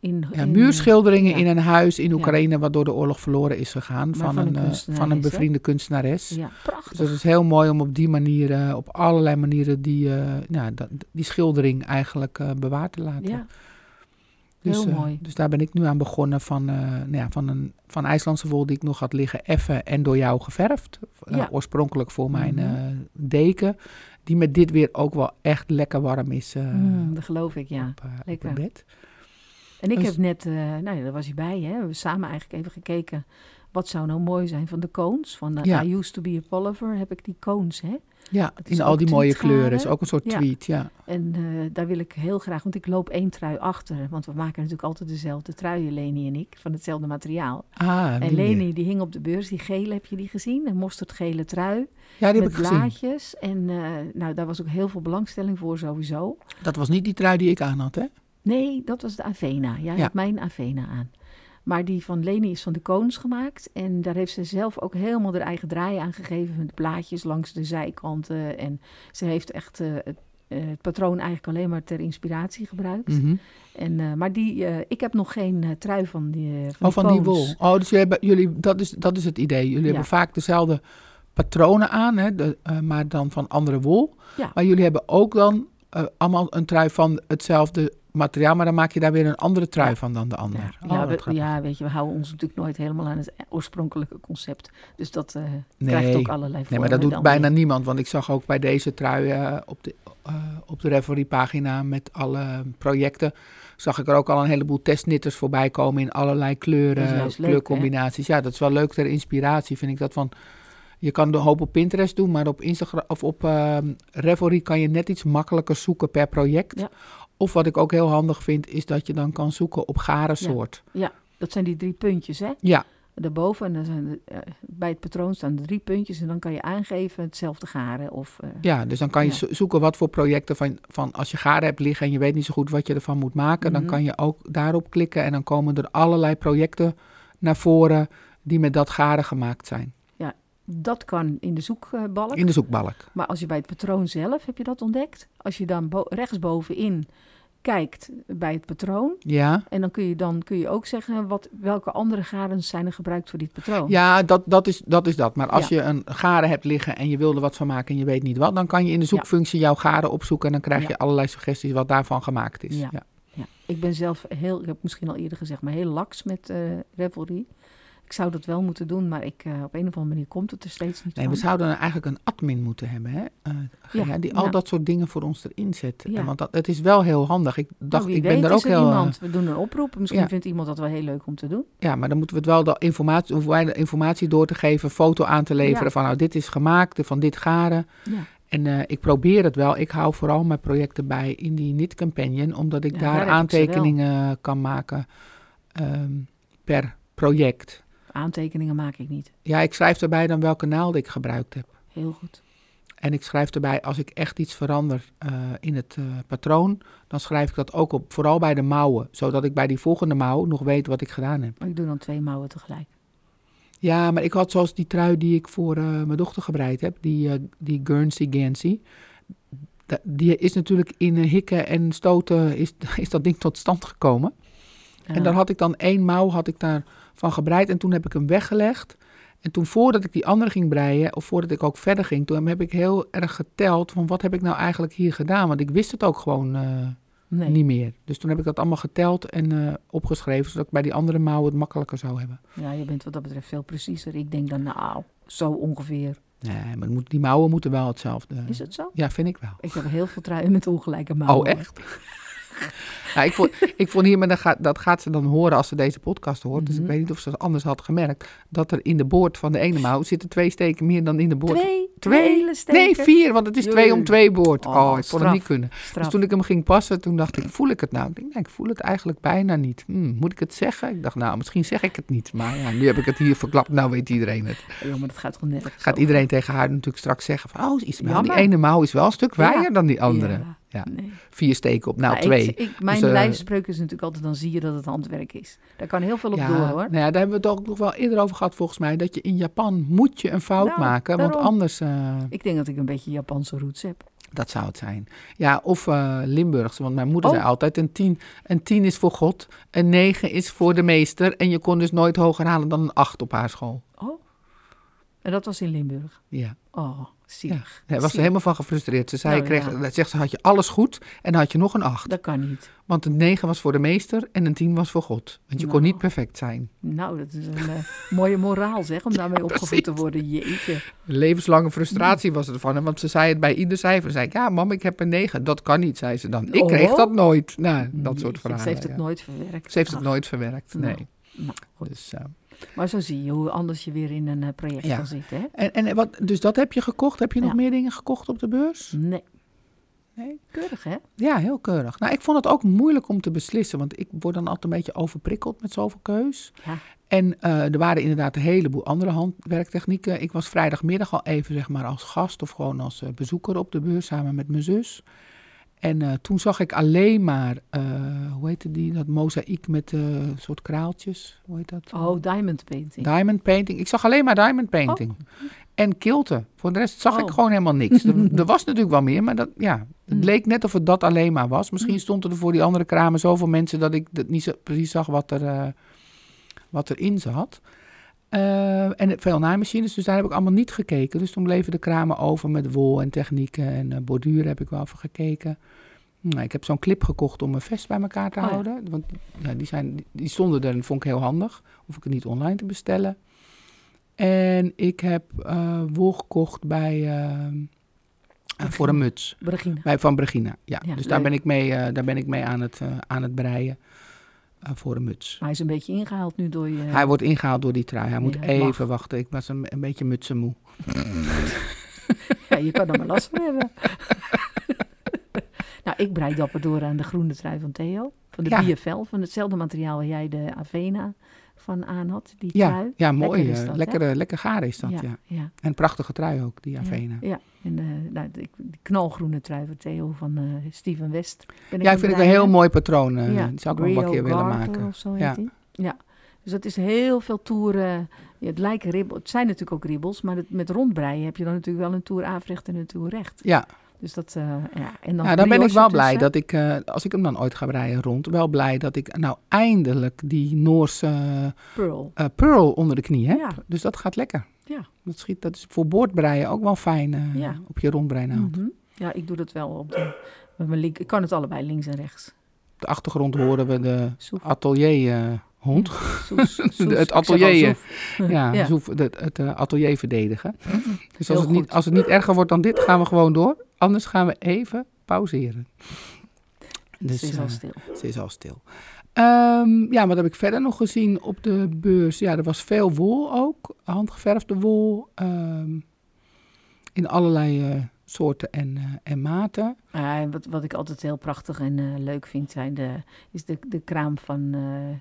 In, Ja, in, muurschilderingen ja. in een huis in Ja. Oekraïne, wat door de oorlog verloren is gegaan. Van, van een, eh, van een bevriende kunstenares. Ja, Dus prachtig. het is heel mooi om op die manier, eh, op allerlei manieren, die, eh, nou, dat, die schildering eigenlijk eh, bewaard te laten. ja, Dus, heel mooi. dus daar ben ik nu aan begonnen van, nou ja, van, een, van IJslandse wol die ik nog had liggen, effen en door jou geverfd. Ja. oorspronkelijk voor mijn Mhm. deken. Die met dit weer ook wel echt lekker warm is Mm, dat geloof ik, ja. op, op lekker. bed. En ik heb net, eh, nou ja, daar was je bij, hè. We hebben samen eigenlijk even gekeken... wat zou nou mooi zijn van de cones. Van de Ja. I used to be a Pullover heb ik die cones, hè. Ja, in al die mooie kleuren. is ook een soort Ja. tweet, ja. En eh, daar wil ik heel graag, want ik loop één trui achter. Want we maken natuurlijk altijd dezelfde truien, Leni en ik, van hetzelfde materiaal. Ah, en. Leni, die hing op de beurs, die gele, heb je die gezien? Een mosterdgele trui Ja, die heb ik gezien. blaadjes. En eh, nou, daar was ook heel veel belangstelling voor sowieso. Dat was niet die trui die ik aan had, hè? Nee, dat was de Avena. Jij Ja. had mijn Avena aan. Maar die van Leni is van de Koons gemaakt. En daar heeft ze zelf ook helemaal haar eigen draai aan gegeven. Met plaatjes langs de zijkanten. En ze heeft echt eh, het, eh, het patroon eigenlijk alleen maar ter inspiratie gebruikt. Mhm. En, eh, maar die, ik heb nog geen trui van die, van Oh, van die wol. Oh, dus jullie hebben, jullie, dat, is, dat is het idee. Jullie Ja. hebben vaak dezelfde patronen aan, hè, de, maar dan van andere wol. Ja. Maar jullie hebben ook dan allemaal een trui van hetzelfde materiaal, maar dan maak je daar weer een andere trui Ja. van dan de ander. Oh, ja, we- grappig. ja, weet je, we houden ons natuurlijk nooit helemaal aan het oorspronkelijke concept. Dus dat eh, Nee. krijgt ook allerlei vormen. Nee, maar dat doet bijna niemand. Want ik zag ook bij deze trui eh, op de, eh, op de Revelry-pagina met alle projecten... zag ik er ook al een heleboel testnitters voorbij komen in allerlei kleuren, leuk, kleurcombinaties. ja, dat is wel leuk ter inspiratie, vind ik dat van... Je kan de hoop op Pinterest doen, maar op Instagram of op Revelry kan je net iets makkelijker zoeken per project. Ja. Of wat ik ook heel handig vind, is dat je dan kan zoeken op garensoort. Dat zijn die drie puntjes, hè? Ja, Daarboven, en dan zijn eh, bij het patroon staan er drie puntjes. En dan kan je aangeven hetzelfde garen. Of, eh, Ja, dus dan kan je Ja. zo- zoeken wat voor projecten van, van als je garen hebt liggen en je weet niet zo goed wat je ervan moet maken, Mhm. dan kan je ook daarop klikken en dan komen er allerlei projecten naar voren die met dat garen gemaakt zijn. Dat kan in de zoekbalk. In de zoekbalk. Maar als je bij het patroon zelf, heb je dat ontdekt? Als je dan bo- rechtsbovenin kijkt bij het patroon. Ja, En dan kun je, dan kun je ook zeggen wat, welke andere garens zijn er gebruikt voor dit patroon. ja dat, dat, is, dat is dat. Maar als Ja. je een garen hebt liggen en je wil er wat van maken en je weet niet wat, dan kan je in de zoekfunctie jouw garen opzoeken en dan krijg je allerlei suggesties wat daarvan gemaakt is. Ja. Ik ben zelf heel, ik heb misschien al eerder gezegd, maar heel laks met eh Revelry. Ik zou dat wel moeten doen, maar ik, eh, op een of andere manier komt het er steeds niet Nee, van. we zouden eigenlijk een admin moeten hebben, hè? Eh, Ja, die al ja. dat soort dingen voor ons erin zet. Ja. Want dat, het is wel heel handig. Ik Nou, dacht, ik weet ben er ook er heel. eh, iemand. We doen een oproep. Misschien vindt iemand dat wel heel leuk om te doen. Ja, maar dan moeten we het wel de informatie, hoeven wij de informatie door te geven, foto aan te leveren van nou dit is gemaakt, van dit garen. Ja. En ik probeer het wel. Ik hou vooral mijn projecten bij in die Knit Companion, omdat ik Ja, daar, aantekeningen kan maken ehm, per project. Aantekeningen maak ik niet. Ja, ik schrijf erbij dan welke naald ik gebruikt heb. Heel goed. En ik schrijf erbij als ik echt iets verander eh, in het eh, patroon, dan schrijf ik dat ook op, vooral bij de mouwen, zodat ik bij die volgende mouw nog weet wat ik gedaan heb. Maar ik doe dan twee mouwen tegelijk. Ja, maar ik had zoals die trui die ik voor eh, mijn dochter gebreid heb, die, die Guernsey Gansey. Da- Die is natuurlijk in hikken en stoten is, is dat ding tot stand gekomen. En daar had ik dan één mouw had ik daarvan gebreid en toen heb ik hem weggelegd. En toen voordat ik die andere ging breien, of voordat ik ook verder ging, toen heb ik heel erg geteld van wat heb ik nou eigenlijk hier gedaan. Want ik wist het ook gewoon eh, nee. niet meer. Dus toen heb ik dat allemaal geteld en eh, opgeschreven, zodat ik bij die andere mouw het makkelijker zou hebben. Ja, je bent wat dat betreft veel preciezer. Ik denk dan, nou, zo ongeveer. Nee, maar moet, die mouwen moeten wel hetzelfde. Is het zo? Ja, vind ik wel. Ik heb heel veel truien met ongelijke mouwen. Oh, echt? Ja, ik, vond, ik vond hier, maar dat gaat, dat gaat ze dan horen als ze deze podcast hoort. Dus ik Mhm. weet niet of ze dat anders had gemerkt. Dat er in de boord van de ene mouw zitten twee steken meer dan in de boord. Twee? Twee? Hele steken? Nee, vier, want het is twee om twee boord. Oh, Oh, ik vond het niet kunnen. Straf. Dus toen ik hem ging passen, toen dacht ik, voel ik het nou? Ik denk, nee, ik voel het eigenlijk bijna niet. Hm, moet ik het zeggen? Ik dacht, nou, misschien zeg ik het niet. Maar ja, nu heb ik het hier verklapt, nou weet iedereen het. Ja, maar dat gaat gewoon nergens Gaat over. iedereen tegen haar natuurlijk straks zeggen van, oh, Ismael, die Jammer. ene mouw is wel een stuk Ja. wijer dan die andere. Ja, Ja. Nee. Vier steken op, nou Maar twee. Ik, ik, mijn Dus, eh, lijfspreuk is natuurlijk altijd, dan zie je dat het handwerk is. Daar kan heel veel op ja, door hoor. Nou ja, daar hebben we het ook nog wel eerder over gehad volgens mij. Dat je in Japan moet je een fout Nou, maken. Want anders, eh, Ik denk dat ik een beetje Japanse roots heb. dat zou het zijn. Ja, of eh Limburgse. Want mijn moeder Oh. zei altijd, een tien, een tien is voor God. Een negen is voor de meester. En je kon dus nooit hoger halen dan een acht op haar school. Oh. En dat was in Limburg. Ja, Oh, zielig. hij was er helemaal van gefrustreerd. Ze zei, Nou, kreeg, ja. zegt ze, had je alles goed en had je nog een acht. Dat kan niet. Want een 9 was voor de meester en een 10 was voor God. Want je kon Nou. niet perfect zijn. Nou, dat is een eh, mooie moraal zeg, om daarmee opgevoed te worden. Jeetje. Levenslange frustratie was het van hem. Want ze zei het bij ieder cijfer. Ze zei ik, ja mam, ik heb een 9. Dat kan niet, zei ze dan. Ik Oh. kreeg dat nooit. Nou, dat soort Jeetje, verhalen. Ze heeft het ja. nooit verwerkt. Ze heeft het Ach, nooit verwerkt, Nou, nee. nou, goed. Dus, eh, Maar zo zie je hoe anders je weer in een eh, project Ja. kan zitten. Hè? en, en wat, dus dat heb je gekocht? Heb je nog meer dingen gekocht op de beurs? Nee. Nee. Keurig, hè? Ja, heel keurig. Nou, ik vond het ook moeilijk om te beslissen. Want ik word dan altijd een beetje overprikkeld met zoveel keus. Ja. En eh, er waren inderdaad een heleboel andere handwerktechnieken. Ik was vrijdagmiddag al even zeg maar als gast of gewoon als eh, bezoeker op de beurs samen met mijn zus. En eh, toen zag ik alleen maar, eh, hoe heette die, dat mozaïek met eh soort kraaltjes. Hoe heet dat? Oh, diamond painting. Diamond painting. Ik zag alleen maar diamond painting. En kilten. Voor de rest zag ik Oh. gewoon helemaal niks. er, er was natuurlijk wel meer, maar dat, ja, het Mm. leek net of het dat alleen maar was. Misschien Mm. stonden er voor die andere kramen zoveel mensen dat ik dat niet zo precies zag wat, er, wat erin zat. Eh, en veel naaimachines, dus daar heb ik allemaal niet gekeken. Dus toen bleven de kramen over met wol en technieken en eh, borduren heb ik wel even gekeken. Nou, ik heb zo'n clip gekocht om mijn vest bij elkaar te Oh ja. houden. Want ja, die, zijn, die stonden er en vond ik heel handig. Hoef ik het niet online te bestellen. En ik heb eh, wol gekocht bij, voor een muts. Regina. Bij Van Bregina, ja. Ja, dus daar ben ik mee, daar ben ik mee aan, het, aan het breien voor een muts. Maar hij is een beetje ingehaald nu door je... Hij wordt ingehaald door die trui. Hij moet Ja, even mag. wachten. Ik was een, een beetje mutsenmoe. Ja, je kan er maar last van hebben. nou, ik breid dapper door aan de groene trui van Theo. Van de Ja. BFL, van hetzelfde materiaal waar jij de Avena van aan had. Die Ja, trui. ja mooi. Lekker eh, dat, hè? lekker, gaar is dat, ja. ja, ja. En prachtige trui ook, die Ja, Avena. Ja, Ja, en eh, nou, die, knalgroene trui van Theo van eh, Steven West. Ben ik vind het een heel mooi patroon. Ja, die zou ik nog wel een keer willen maken. Of zo heet Ja. ja, dus dat is heel veel toeren. Ja, het lijken ribbels. Het zijn natuurlijk ook ribbels, maar het, met rondbreien heb je dan natuurlijk wel een toer africht en een toer recht. Ja, Dus dat, eh, ja. En dan ja, dan ben ik wel blij tussen. dat ik, eh, als ik hem dan ooit ga breien rond, wel blij dat ik nou eindelijk die Noorse Pearl. eh, pearl onder de knie heb. Ja. Dus dat gaat lekker. Ja. Dat, schiet, dat is voor boordbreien ook wel fijn Ja. op je rondbreinaald. Mhm. Ja, ik doe dat wel op de, met mijn link. Ik kan het allebei links en rechts. Op de achtergrond horen we de Soef. Soes, soes. Het atelier, ja, Ja. Zoef, het, het eh, atelier verdedigen. Dus Heel als het, niet, goed. als het niet erger wordt dan dit, gaan we gewoon door. Anders gaan we even pauzeren. Dus, Ze is al eh, stil. Ze is al stil. Ja, wat heb ik verder nog gezien op de beurs? Ja, er was veel wol ook. Handgeverfde wol. ehm, in allerlei eh, soorten en, eh, en maten. En wat, wat ik altijd heel prachtig en eh, leuk vind, zijn de, is de, de kraam van eh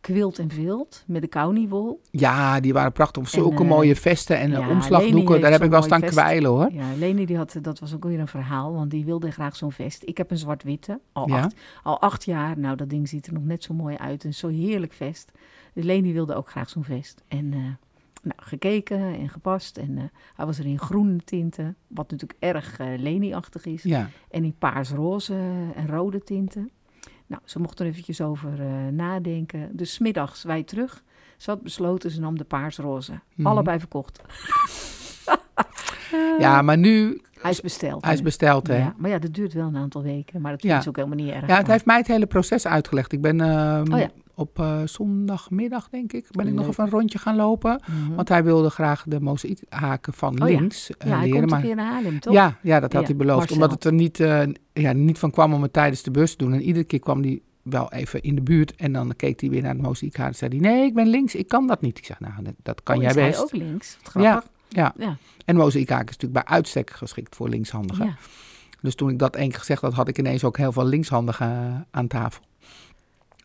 Kwilt en Vilt met de kauniwol. Ja, die waren prachtig. Zulke eh, mooie vesten en eh, ja, omslagdoeken. Daar heb ik wel staan vest. kwijlen hoor. Ja, Leni die had, dat was ook weer een verhaal, want die wilde graag zo'n vest. Ik heb een zwart-witte, al, Ja. acht, al acht jaar. Nou, dat ding ziet er nog net zo mooi uit. Een zo heerlijk vest. De Leni wilde ook graag zo'n vest. En eh, nou, gekeken en gepast. En hij was er in groene tinten, wat natuurlijk erg Leni-achtig is. Ja, En in paars-roze en rode tinten. Nou, ze mocht er eventjes over eh, nadenken. Dus middags wij terug. Ze had besloten, ze nam de paars-roze. Mhm. Allebei verkocht. ja maar nu, Hij is besteld. hij is besteld hè. Ja, maar ja, dat duurt wel een aantal weken. Maar dat Ja. ze ook helemaal niet erg. Ja, het Maar- heeft mij het hele proces uitgelegd. Ik ben ehm, Oh ja. Op eh, zondagmiddag, denk ik, ben ik nog even een rondje gaan lopen. Mhm. Want hij wilde graag de mozaïekhaken van Oh ja. links eh, ja, hij leren. komt maar keer naar Haarlem, toch? Ja, ja, dat had Ja, hij beloofd. Marcel. Omdat het er niet, eh, ja, niet van kwam om het tijdens de bus te doen. En iedere keer kwam hij wel even in de buurt. En dan keek hij weer naar het mozaïekhaak. En zei hij, nee, ik ben links, ik kan dat niet. Ik zeg, nou, dat, kan Oh, jij is hij best. ook links. Grappig. Ja, Ja. en mozaïekhaak is natuurlijk bij uitstek geschikt voor linkshandigen. Ja. Dus toen ik dat één keer gezegd had, had ik ineens ook heel veel linkshandigen aan tafel.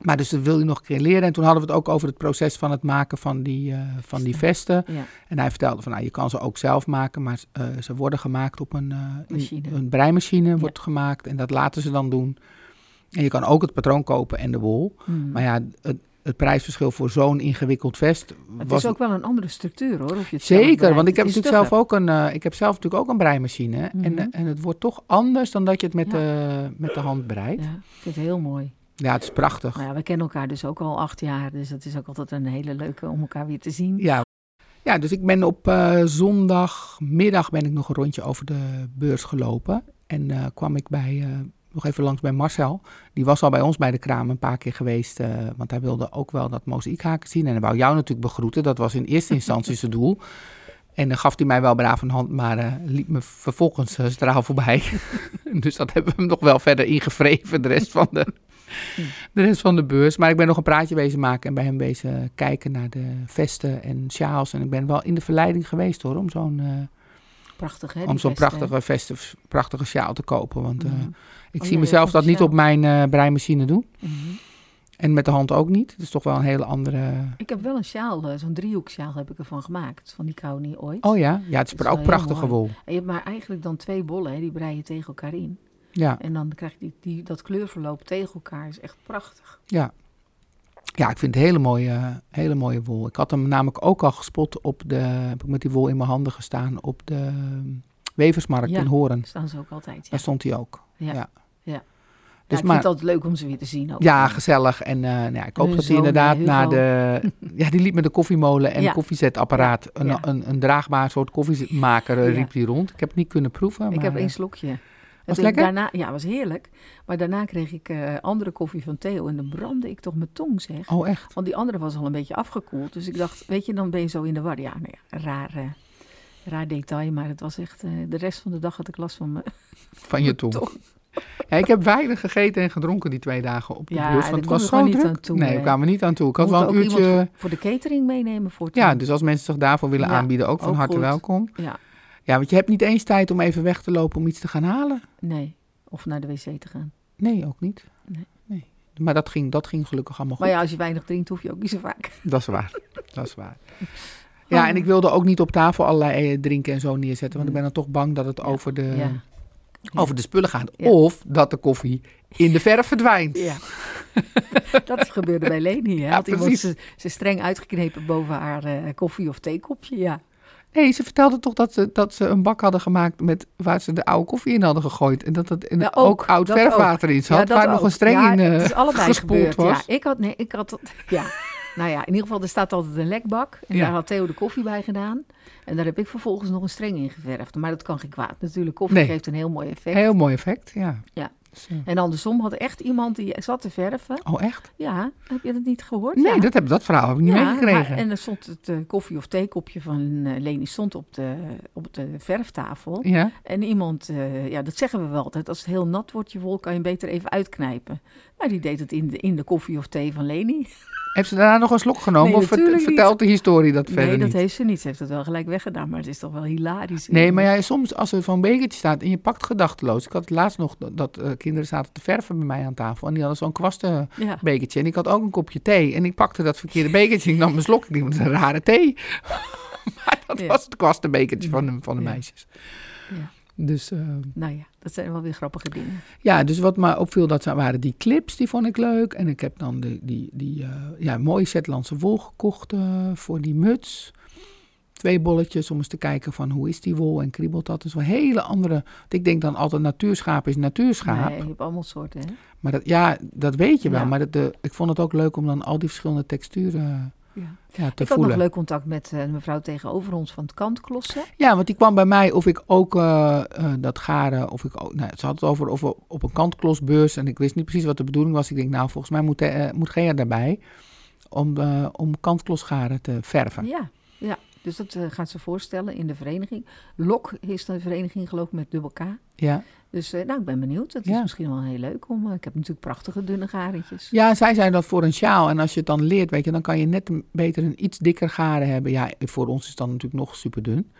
Maar dus dat wil hij nog een keer leren. En toen hadden we het ook over het proces van het maken van die, eh, van die vesten. Ja. En hij vertelde van, nou, je kan ze ook zelf maken, maar eh, ze worden gemaakt op een, in- Machine. een breimachine Ja. wordt gemaakt. En dat laten ze dan doen. En je kan ook het patroon kopen en de wol. Mm. Maar ja, het, het prijsverschil voor zo'n ingewikkeld vest het was is ook wel een andere structuur hoor. Of je het Zeker, want ik heb is natuurlijk zelf ook een, ik heb zelf natuurlijk ook een breimachine. En, Mhm. en het wordt toch anders dan dat je het met, Ja. de, met de hand breidt. Ja. Ja, ik vind het heel mooi. Het is prachtig. Nou ja, we kennen elkaar dus ook al acht jaar. Dus dat is ook altijd een hele leuke om elkaar weer te zien. Ja. ja, dus ik ben op eh, zondagmiddag ben ik nog een rondje over de beurs gelopen. En eh, kwam ik bij, eh, nog even langs bij Marcel. Die was al bij ons bij de kraam een paar keer geweest. want hij wilde ook wel dat mozaïekhaken zien. En hij wou jou natuurlijk begroeten. Dat was in eerste instantie zijn doel. En dan gaf hij mij wel braaf een hand, maar eh, liep me vervolgens uh, straal voorbij. dus dat hebben we hem nog wel verder ingevreven, de rest, van de, de rest van de beurs. Maar ik ben nog een praatje bezig maken en bij hem bezig kijken naar de vesten en sjaals. En ik ben wel in de verleiding geweest hoor, om zo'n uh, Prachtig, hè? om zo'n prachtige vesten, prachtige sjaal te kopen. Want uh, Mhm. ik Oh, zie ja, mezelf dat niet op mijn uh, breimachine doen. Mhm. En met de hand ook niet. Het is toch wel een hele andere... Ik heb wel een sjaal, eh, zo'n driehoeksjaal heb ik ervan gemaakt. Van die Kauni ooit. Oh ja? Ja, het is, ook prachtige wol. En je hebt maar eigenlijk dan twee bollen, hè? die brei je tegen elkaar in. Ja, En dan krijg je die, die, dat kleurverloop tegen elkaar. is echt prachtig. ja. Ja, ik vind het hele mooie, hele mooie wol. Ik had hem namelijk ook al gespot op de... Heb ik met die wol in mijn handen gestaan op de ehm, Weversmarkt Ja. in Horen. Daar staan ze ook altijd. Ja, Daar stond hij ook. ja. ja. ja. Dus ik maar- vind het altijd leuk om ze weer te zien. Ook. Ja, gezellig. En eh, nou ja, ik hoop dat hij zoon, inderdaad naar de... Ja, die liep met de koffiemolen en koffiezetapparaat. Een, een, een draagbaar soort koffiemaker eh, riep die rond. Ik heb het niet kunnen proeven. Ik maar, heb eh, één slokje. Was lekker? Daarna, ja, was heerlijk. Maar daarna kreeg ik eh, andere koffie van Theo en dan brandde ik toch mijn tong, zeg. Oh, echt? Want die andere was al een beetje afgekoeld. Dus ik dacht, weet je, dan ben je zo in de war. Ja, nou ja, raar, eh, raar detail. Maar het was echt, eh, de rest van de dag had ik last van mijn Van je tong. tong. Ja, ik heb weinig gegeten en gedronken die twee dagen op de Ja, daar Want het was zo gewoon niet druk. aan toe, nee, we kwamen niet aan toe. Ik had We wel een uurtje... voor, de catering meenemen voor Ja, dus als mensen zich daarvoor willen Ja, aanbieden, ook van ook harte goed. welkom. Ja, Ja, want je hebt niet eens tijd om even weg te lopen om iets te gaan halen. nee. Of naar de wc te gaan. Nee, ook niet. Nee. Maar dat ging, dat ging gelukkig allemaal goed. Maar ja, als je weinig drinkt, hoef je ook niet zo vaak. Dat is waar. Dat is waar. Ja, en ik wilde ook niet op tafel allerlei eh, drinken en zo neerzetten. Want ik ben dan toch bang dat het Ja, over, de, ja. over de spullen gaat. Of dat de koffie in de verf verdwijnt. Ja. dat gebeurde bij Leni. Hè? Ja, Had iemand ze, ze streng uitgeknepen boven haar eh, koffie- of theekopje. Ja. Nee, ze vertelde toch dat ze, dat ze een bak hadden gemaakt met, waar ze de oude koffie in hadden gegooid. En dat het in Ja, ook, ook, oud dat verfwater in zat. ja, waar nog een streng ja, in eh, Het is allebei gespoeld gebeurd. was. Ja, ik had, nee, ik had, ja. Nou ja, in ieder geval, er staat altijd een lekbak. En daar had Theo de koffie bij gedaan. En daar heb ik vervolgens nog een streng in geverfd. Maar dat kan geen kwaad. Natuurlijk, koffie Nee. geeft een heel mooi effect. Heel mooi effect, ja. Ja. En andersom had echt iemand die zat te verven. oh, echt? Ja, heb je dat niet gehoord? Nee, ja. dat, heb, dat verhaal heb ik niet meegekregen. maar- en er stond het eh, koffie- of theekopje van eh, Leni stond op de, op de verftafel. Ja? En iemand, eh, ja, dat zeggen we wel altijd. Als het heel nat wordt, je wol, kan je beter even uitknijpen. Maar die deed het in de, in de koffie of thee van Leni. Heeft ze daarna nog een slok genomen? Nee, of vert- vertelt de historie dat verder nee, dat niet? heeft ze niet. Ze heeft het wel gelijk weggedaan, maar het is toch wel hilarisch. Nee, maar ja, soms als er zo'n bekertje staat en je pakt gedachteloos. Ik had het laatst nog dat, dat, eh, kinderen zaten te verven bij mij aan tafel. En die hadden zo'n kwasten Ja. En ik had ook een kopje thee. En ik pakte dat verkeerde bekertje en ik nam mijn slok. Ik dacht, dat is een rare thee. maar dat Ja. was het kwastenbekertje van de, van de meisjes. Ja. Dus eh, Nou ja, dat zijn wel weer grappige dingen. ja, dus wat me opviel, dat waren die clips, die vond ik leuk. En ik heb dan die, die, die eh, ja, mooie Zetlandse wol gekocht eh, voor die muts. Twee bolletjes om eens te kijken van hoe is die wol en kriebelt dat. Dus wel hele andere. Want ik denk dan altijd natuurschaap is natuurschaap. Nee, je hebt allemaal soorten, hè? Maar dat, ja, dat weet je wel. Ja. Maar dat, de, ik vond het ook leuk om dan al die verschillende texturen Ja. ja, te Ik had nog leuk contact met eh, mevrouw tegenover ons van het kantklossen. Ja, want die kwam bij mij of ik ook eh, eh, dat garen, of ik ook, nou, ze had het over of we op een kantklosbeurs en ik wist niet precies wat de bedoeling was. Ik denk, nou, volgens mij moet, eh, moet Gea daarbij om, om kantklosgaren te verven. Ja, ja. Dus dat gaat ze voorstellen in de vereniging. LOK is de vereniging geloof ik met dubbel K. Ja. Dus eh, nou, ik ben benieuwd. Dat is Ja. misschien wel heel leuk. Om, eh, ik heb natuurlijk prachtige dunne garentjes. ja, zij zei dat voor een sjaal. En als je het dan leert, weet je, dan kan je net een, beter een iets dikker garen hebben. Ja, voor ons is het dan natuurlijk nog super dun.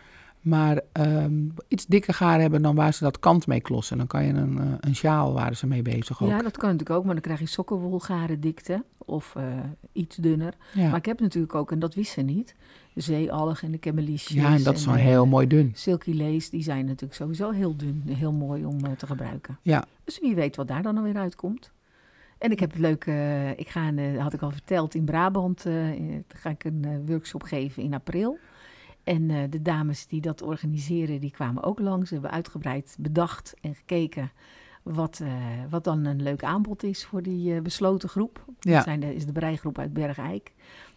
maar ehm, iets dikker garen hebben dan waar ze dat kant mee klossen. Dan kan je een, eh, een sjaal waren ze mee bezig ook. Ja, dat kan natuurlijk ook, maar dan krijg je sokkenwolgaren dikte of iets dunner. Ja. Maar ik heb natuurlijk ook, en dat wist ze niet, de zeealg en de kemmeliesjes. Ja, en dat is wel de heel mooi dun. Silky lace, die zijn natuurlijk sowieso heel dun. Heel mooi om eh, te gebruiken. Ja. Dus wie weet wat daar dan alweer uitkomt. En ik heb het leuk, eh, ik ga, een, eh, had ik al verteld, in Brabant eh, eh, ga ik een eh, workshop geven in april. En eh, de dames die dat organiseren, die kwamen ook langs. Ze hebben uitgebreid bedacht en gekeken wat, eh, wat dan een leuk aanbod is voor die eh, besloten groep. Ja. Dat zijn de, is de breigroep uit Bergijk.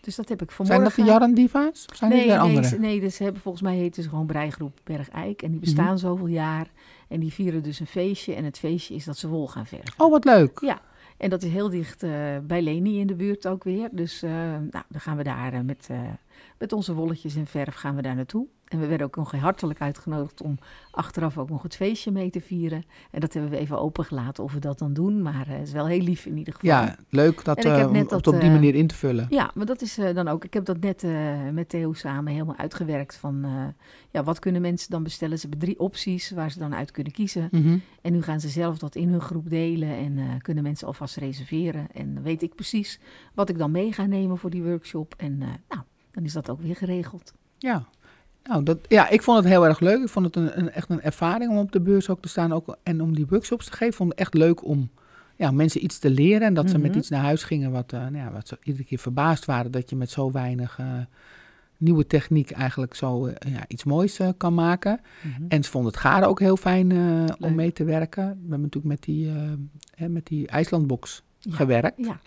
Dus dat heb ik Zijn vanmorgen... dat de Jarren Diva's? Of zijn nee, nee, andere? ze- nee, dus hebben, volgens mij heten ze gewoon Breigroep Bergijk. En die Mhm. bestaan zoveel jaar. En die vieren dus een feestje. En het feestje is dat ze wol gaan verven. Oh, wat leuk. Ja, en dat is heel dicht eh, bij Leni in de buurt ook weer. Dus eh, nou, dan gaan we daar eh, met, met onze wolletjes en verf gaan we daar naartoe. En we werden ook nog hartelijk uitgenodigd om achteraf ook nog het feestje mee te vieren. En dat hebben we even opengelaten of we dat dan doen. Maar eh, het is wel heel lief in ieder geval. Ja, leuk dat, net om dat, op die eh, manier in te vullen. Ja, maar dat is dan ook. Ik heb dat net met Theo samen helemaal uitgewerkt. Van ja, wat kunnen mensen dan bestellen? Ze hebben drie opties waar ze dan uit kunnen kiezen. Mhm. En nu gaan ze zelf dat in hun groep delen en kunnen mensen alvast reserveren. En dan weet ik precies wat ik dan mee ga nemen voor die workshop. En nou, dan is dat ook weer geregeld. Ja. Nou, dat, ja, ik vond het heel erg leuk. Ik vond het een, een, echt een ervaring om op de beurs ook te staan ook, en om die workshops te geven. Ik vond het echt leuk om ja, mensen iets te leren en dat ze met Mhm. iets naar huis gingen wat, eh, nou ja, wat ze iedere keer verbaasd waren dat je met zo weinig eh, nieuwe techniek eigenlijk zo eh, ja, iets moois kan maken. En ze vonden het garen ook heel fijn om mee te werken. We hebben natuurlijk met die, hè, met die IJslandbox Ja. gewerkt. Ja,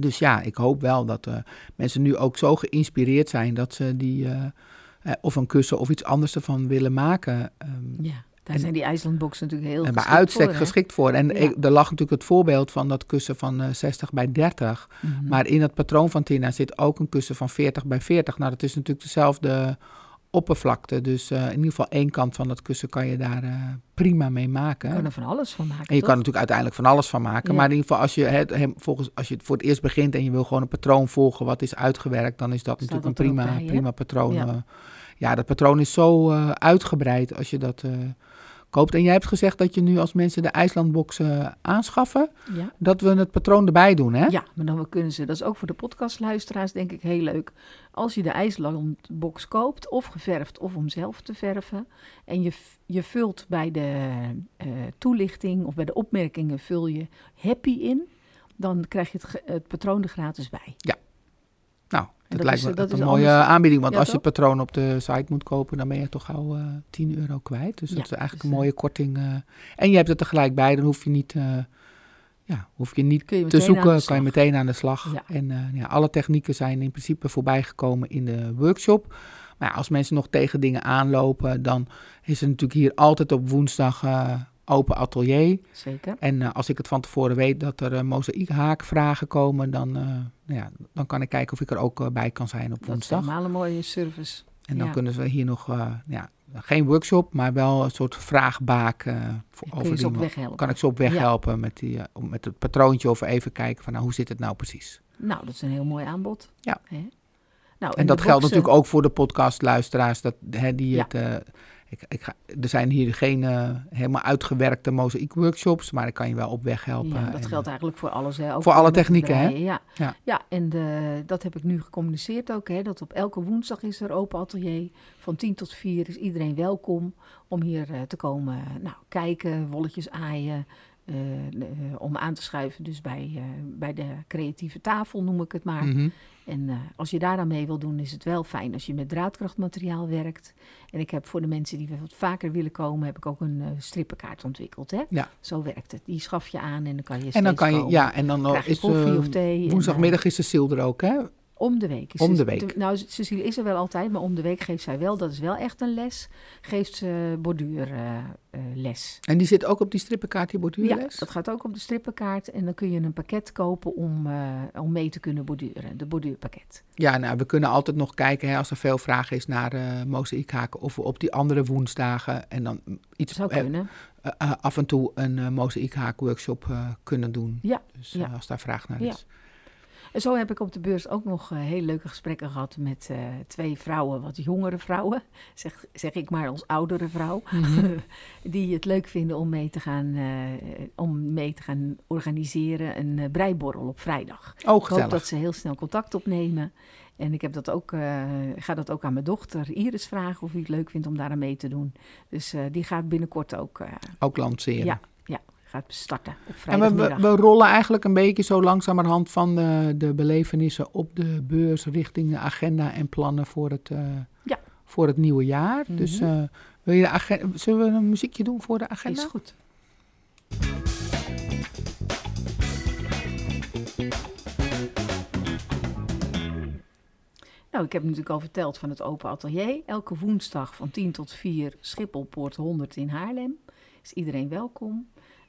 Dus ja, ik hoop wel dat eh, mensen nu ook zo geïnspireerd zijn dat ze die eh, eh, of een kussen of iets anders ervan willen maken. ehm, ja. daar En- zijn die IJslandboxen natuurlijk heel en bij geschikt uitstek voor, geschikt voor. En Ja. ik, er lag natuurlijk het voorbeeld van dat kussen van eh 60 bij 30. Mhm. Maar in het patroon van Tina zit ook een kussen van 40 bij 40. Nou, dat is natuurlijk dezelfde oppervlakte. Dus eh, in ieder geval één kant van dat kussen kan je daar eh, prima mee maken. Je kan er van alles van maken, En je toch? kan er natuurlijk uiteindelijk van alles van maken. Ja. Maar in ieder geval, als je, het, volgens, als je het voor het eerst begint en je wil gewoon een patroon volgen wat is uitgewerkt, dan is dat Staat natuurlijk dat een prima, bij, prima patroon. Ja. Ja. ja, dat patroon is zo eh, uitgebreid als je dat eh, koopt. En jij hebt gezegd dat je nu als mensen de IJslandbox eh, aanschaffen, Ja. dat we het patroon erbij doen, hè? Ja, maar dan kunnen ze, dat is ook voor de podcastluisteraars denk ik heel leuk. Als je de IJslandbox koopt, of geverfd of om zelf te verven. En je, je vult bij de eh, toelichting of bij de opmerkingen vul je happy in. Dan krijg je het, het patroon er gratis bij. Nou, dat, dat lijkt is- me dat een mooie anders- aanbieding. Want Ja, als je het patroon op de site moet kopen, dan ben je toch gauw eh 10 euro kwijt. Dus Ja, dat is eigenlijk dus, een eh, mooie korting. eh. en je hebt het er gelijk bij, dan hoef je niet, ja, hoef je niet je te zoeken, kan je meteen aan de slag. Ja. En ja, alle technieken zijn in principe voorbijgekomen in de workshop. Maar ja, als mensen nog tegen dingen aanlopen, dan is er natuurlijk hier altijd op woensdag open atelier. Zeker. En eh, als ik het van tevoren weet dat er uh, mozaïekhaakvragen komen, dan, eh, nou ja, dan kan ik kijken of ik er ook bij kan zijn op Dat is woensdag. helemaal een mooie service. En dan ja. kunnen ze hier nog, ja, geen workshop, maar wel een soort vraagbaak voor, over die op weg helpen. Kan ik ze op weg Ja. helpen met, die, om- met het patroontje of even kijken van nou, hoe zit het nou precies. Nou, dat is een heel mooi aanbod. Ja. Hè? Nou, En dat geldt natuurlijk ook voor de podcastluisteraars. Dat, hè, die Ja. het, ik, ik ga, er zijn hier geen eh, helemaal uitgewerkte mozaïekworkshops, maar ik kan je wel op weg helpen. Ja, dat En, geldt eh, eigenlijk voor alles. Hè? Ook Voor alle technieken, hè? Ja, Ja. ja. en de, dat heb ik nu gecommuniceerd ook. Hè? Dat op elke woensdag is er open atelier. Van 10 tot 4 is iedereen welkom om hier eh, te komen nou, kijken, wolletjes aaien. Eh, eh, om aan te schuiven dus bij, eh, bij de creatieve tafel, noem ik het maar. mhm. En als je daar aan mee wil doen, is het wel fijn als je met draadkrachtmateriaal werkt. En ik heb voor de mensen die wat vaker willen komen, heb ik ook een strippenkaart ontwikkeld. Hè? Ja. Zo werkt het. Die schaf je aan en dan kan je En dan kan je, komen. ja, en dan je is koffie of thee. en, woensdagmiddag is de ziel er ook, hè? Eh, om de week. Is Om de week. Nou, Cecile is er wel altijd, maar om de week geeft zij wel, dat is wel echt een les, geeft ze borduurles. En die zit ook op die strippenkaart, die ja, borduurles? dat gaat ook op de strippenkaart. En dan kun je een pakket kopen om, eh, om mee te kunnen borduren. De borduurpakket. Ja, nou, we kunnen altijd nog kijken hè, als er veel vraag is naar eh mozaïekhaken of we op die andere woensdagen en dan iets Zou eh, kunnen. eh, eh, af en toe een uh, mozaïekhaakworkshop uh, kunnen doen. Ja, Dus ja. uh, als daar vraag naar Ja. En zo heb ik op de beurs ook nog uh, hele leuke gesprekken gehad met uh, twee vrouwen, wat jongere vrouwen, zeg, zeg ik maar als oudere vrouw, mm -hmm. die het leuk vinden om mee te gaan, uh, om mee te gaan organiseren een breiborrel op vrijdag. Oh, ik hoop dat ze heel snel contact opnemen. En ik heb dat ook, ga dat ook aan mijn dochter Iris vragen of hij het leuk vindt om daar aan mee te doen. Dus die gaat binnenkort ook... ook lanceren. Ja gaat starten op En we, we, rollen eigenlijk een beetje zo langzamerhand van de, de belevenissen op de beurs richting de agenda en plannen voor het, uh, ja. voor het nieuwe jaar. Mhm. Dus uh, wil je de agenda, zullen we een muziekje doen voor de agenda? Is goed. Nou, ik heb natuurlijk al verteld van het Open Atelier. Elke woensdag van 10 tot 4 Schipholpoort 100 in Haarlem. Is iedereen welkom.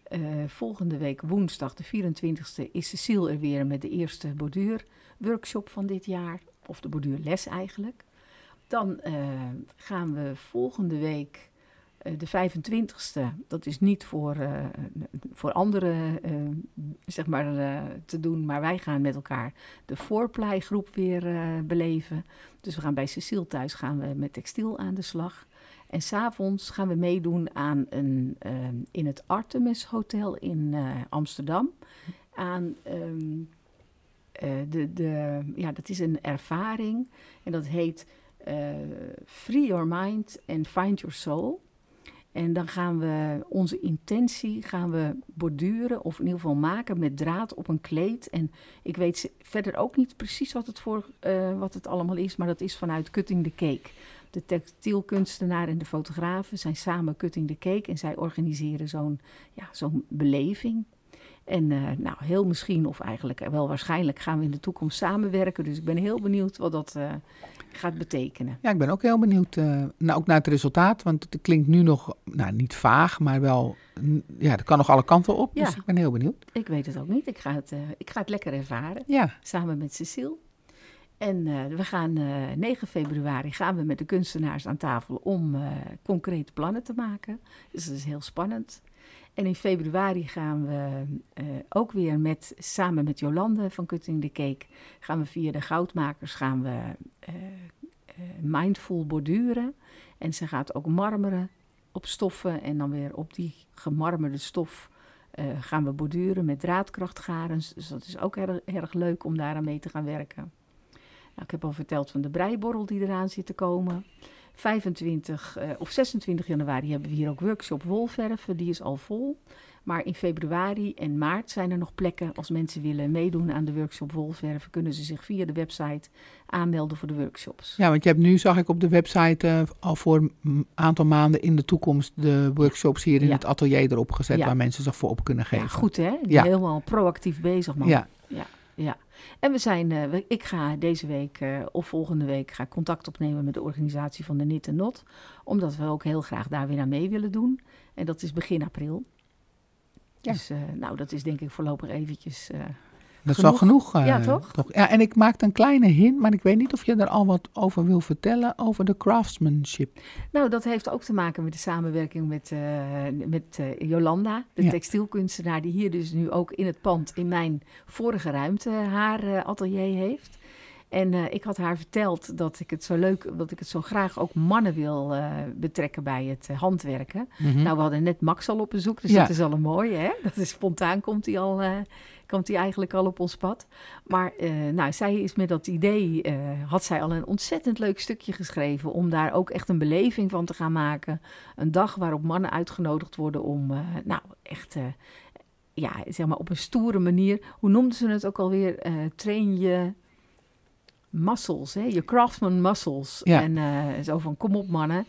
Uh, volgende week woensdag, de 24e, is Cecile er weer met de eerste borduurworkshop van dit jaar. Of de borduurles eigenlijk. Dan uh, gaan we volgende week, uh, de 25e, dat is niet voor, voor anderen zeg maar, te doen, maar wij gaan met elkaar de voorpleigroep weer beleven. Dus we gaan bij Cecile thuis gaan we met textiel aan de slag. En s'avonds gaan we meedoen aan een, uh, in het Artemis Hotel in uh, Amsterdam. Aan um, uh, de, de, ja, dat is een ervaring en dat heet Free Your Mind and Find Your Soul. En dan gaan we onze intentie gaan we borduren of in ieder geval maken met draad op een kleed. En ik weet verder ook niet precies wat het, voor, wat het allemaal is, maar dat is vanuit Cutting the Cake. De textielkunstenaar en de fotografen zijn samen Cutting the Cake en zij organiseren zo'n ja, zo'n beleving. En uh, nou, heel misschien, of eigenlijk wel waarschijnlijk, gaan we in de toekomst samenwerken. Dus ik ben heel benieuwd wat dat uh, gaat betekenen. Ja, ik ben ook heel benieuwd. Uh, nou, ook naar het resultaat. Want het klinkt nu nog, nou, niet vaag, maar wel. Ja, dat kan nog alle kanten op. Ja. Dus ik ben heel benieuwd. Ik weet het ook niet. Ik ga het, ik ga het lekker ervaren. Ja. Samen met Cecile. En uh, we gaan uh, 9 februari gaan we met de kunstenaars aan tafel om uh, concrete plannen te maken. Dus dat is heel spannend. En in februari gaan we ook weer met, samen met Jolande van Cutting the Cake, gaan we via de goudmakers gaan we mindful borduren. En ze gaat ook marmeren op stoffen en dan weer op die gemarmerde stof gaan we borduren met draadkrachtgarens. Dus dat is ook erg, erg leuk om daar aan mee te gaan werken. Nou, ik heb al verteld van de breiborrel die eraan zit te komen. 25 uh, of 26 januari hebben we hier ook workshop wolverven. Die is al vol. Maar in februari en maart zijn er nog plekken. Als mensen willen meedoen aan de workshop wolverven, kunnen ze zich via de website aanmelden voor de workshops. Ja, want je hebt nu, zag ik op de website, uh, al voor een aantal maanden in de toekomst de workshops hier in Ja. het atelier erop gezet, Ja. waar mensen zich voor op kunnen geven. Ja, goed hè? Ja. Helemaal proactief bezig man. Ja. ja, ja. En we zijn, uh, we, ik ga deze week uh, of volgende week ga contact opnemen met de organisatie van de Nit en Not. Omdat we ook heel graag daar weer aan mee willen doen. En dat is begin april. Ja. Dus uh, nou, dat is denk ik voorlopig eventjes... Dat is al genoeg. Uh, Ja, toch? Ja, en ik maakte een kleine hint, maar ik weet niet of je er al wat over wil vertellen, over de craftsmanship. Nou, dat heeft ook te maken met de samenwerking met, uh, met uh, Jolanda, de Ja. textielkunstenaar, die hier dus nu ook in het pand in mijn vorige ruimte haar atelier heeft. En uh, ik had haar verteld dat ik het zo leuk, dat ik het zo graag ook mannen wil uh, betrekken bij het uh, handwerken. Mhm. Nou, we hadden net Max al op bezoek, dus Ja. dat is al een mooie, hè? Dat is spontaan, komt hij al, komt hij eigenlijk al op ons pad. Maar nou, zij is met dat idee, had zij al een ontzettend leuk stukje geschreven om daar ook echt een beleving van te gaan maken. Een dag waarop mannen uitgenodigd worden om, nou, echt, ja, zeg maar op een stoere manier, hoe noemden ze het ook alweer, uh, train je muscles, hè? je craftsman muscles. Ja. En uh, zo van, kom op mannen,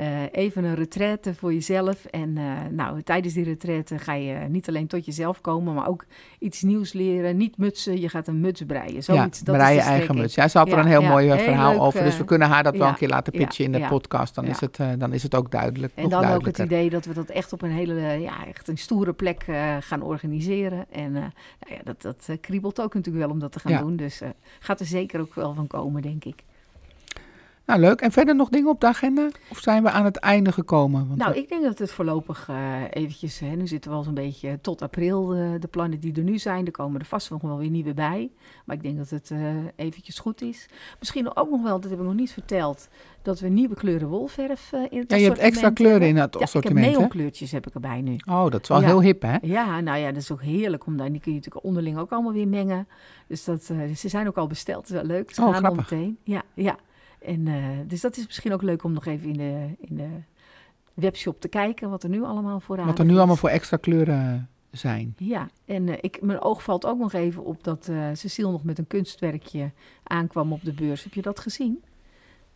uh, even een retraite voor jezelf. En uh, nou, tijdens die retraite ga je niet alleen tot jezelf komen, maar ook iets nieuws leren. Niet mutsen, je gaat een muts breien. Zoiets, ja, dat brei je eigen muts. Ja, ze had er een heel ja, mooi heel verhaal leuk, over, dus we kunnen haar dat wel een keer laten pitchen in de podcast. Dan, is het, uh, dan is het ook duidelijk. En dan ook het idee dat we dat echt op een hele, ja, echt een stoere plek gaan organiseren. En nou ja, dat, dat kriebelt ook natuurlijk wel om dat te gaan doen. Dus gaat er zeker ook wel van komen, denk ik. Nou, leuk. En verder nog dingen op de agenda? Of zijn we aan het einde gekomen? Want Nou, we- ik denk dat het voorlopig eh, eventjes, hè, nu zitten we al zo'n beetje tot april, de plannen die er nu zijn, er komen er vast nog wel weer nieuwe bij. Maar ik denk dat het eh, eventjes goed is. Misschien ook nog wel, dat heb ik nog niet verteld, dat we nieuwe kleuren wolverf eh, in het ja, je hebt extra assortiment kleuren in het Ja, ik assortiment, heb neonkleurtjes heb ik erbij nu. Oh, dat is wel Ja. heel hip, hè? Ja, nou ja, dat is ook heerlijk om daar. Die kun je natuurlijk onderling ook allemaal weer mengen. Dus dat, ze zijn ook al besteld. Dat is wel leuk. Ze Oh, gaan al grappig. meteen. Ja, ja. En, eh, dus dat is misschien ook leuk om nog even in de, in de webshop te kijken wat er nu allemaal voor Wat er nu allemaal voor extra kleuren zijn. Ja, en eh, ik, mijn oog valt ook nog even op dat eh Cecile nog met een kunstwerkje aankwam op de beurs. Heb je dat gezien?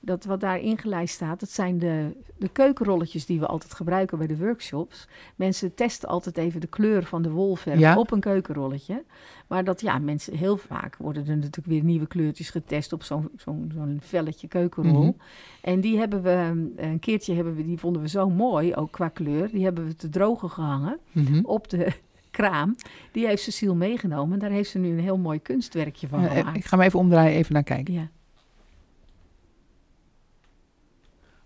Dat wat daar ingelijst staat, dat zijn de, de keukenrolletjes die we altijd gebruiken bij de workshops. Mensen testen altijd even de kleur van de wolverf Ja. op een keukenrolletje. Maar dat ja, mensen heel vaak worden er natuurlijk weer nieuwe kleurtjes getest op zo'n zo'n zo'n velletje keukenrol. Mhm. En die hebben we, eh, een keertje hebben we, die vonden we zo mooi, ook qua kleur. Die hebben we te drogen gehangen Mhm. op de kraam. Die heeft Cecile meegenomen. En daar heeft ze nu een heel mooi kunstwerkje van gemaakt. ik ga hem even omdraaien, even naar kijken. Ja.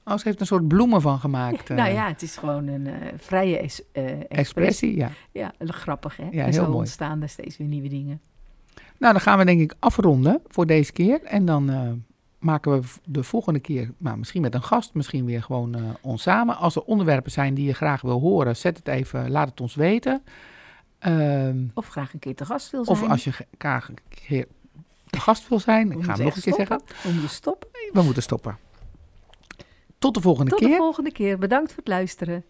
Oh, ze heeft een soort bloemen van gemaakt. eh, nou ja, het is gewoon een eh, vrije es- eh, expressie. Expressie, ja. Ja, grappig hè. Ja, en zo mooi. ontstaan er steeds weer nieuwe dingen. Nou, dan gaan we denk ik afronden voor deze keer. En dan eh, maken we de volgende keer, nou, misschien met een gast, misschien weer gewoon eh, ons samen. Als er onderwerpen zijn die je graag wil horen, zet het even, laat het ons weten. Ehm, Of graag een keer te gast wil zijn. of als je graag een keer te gast wil zijn, ik ga hem nog een keer zeggen. We moeten stoppen. We moeten stoppen. Tot de volgende keer. Tot de volgende keer. Bedankt voor het luisteren.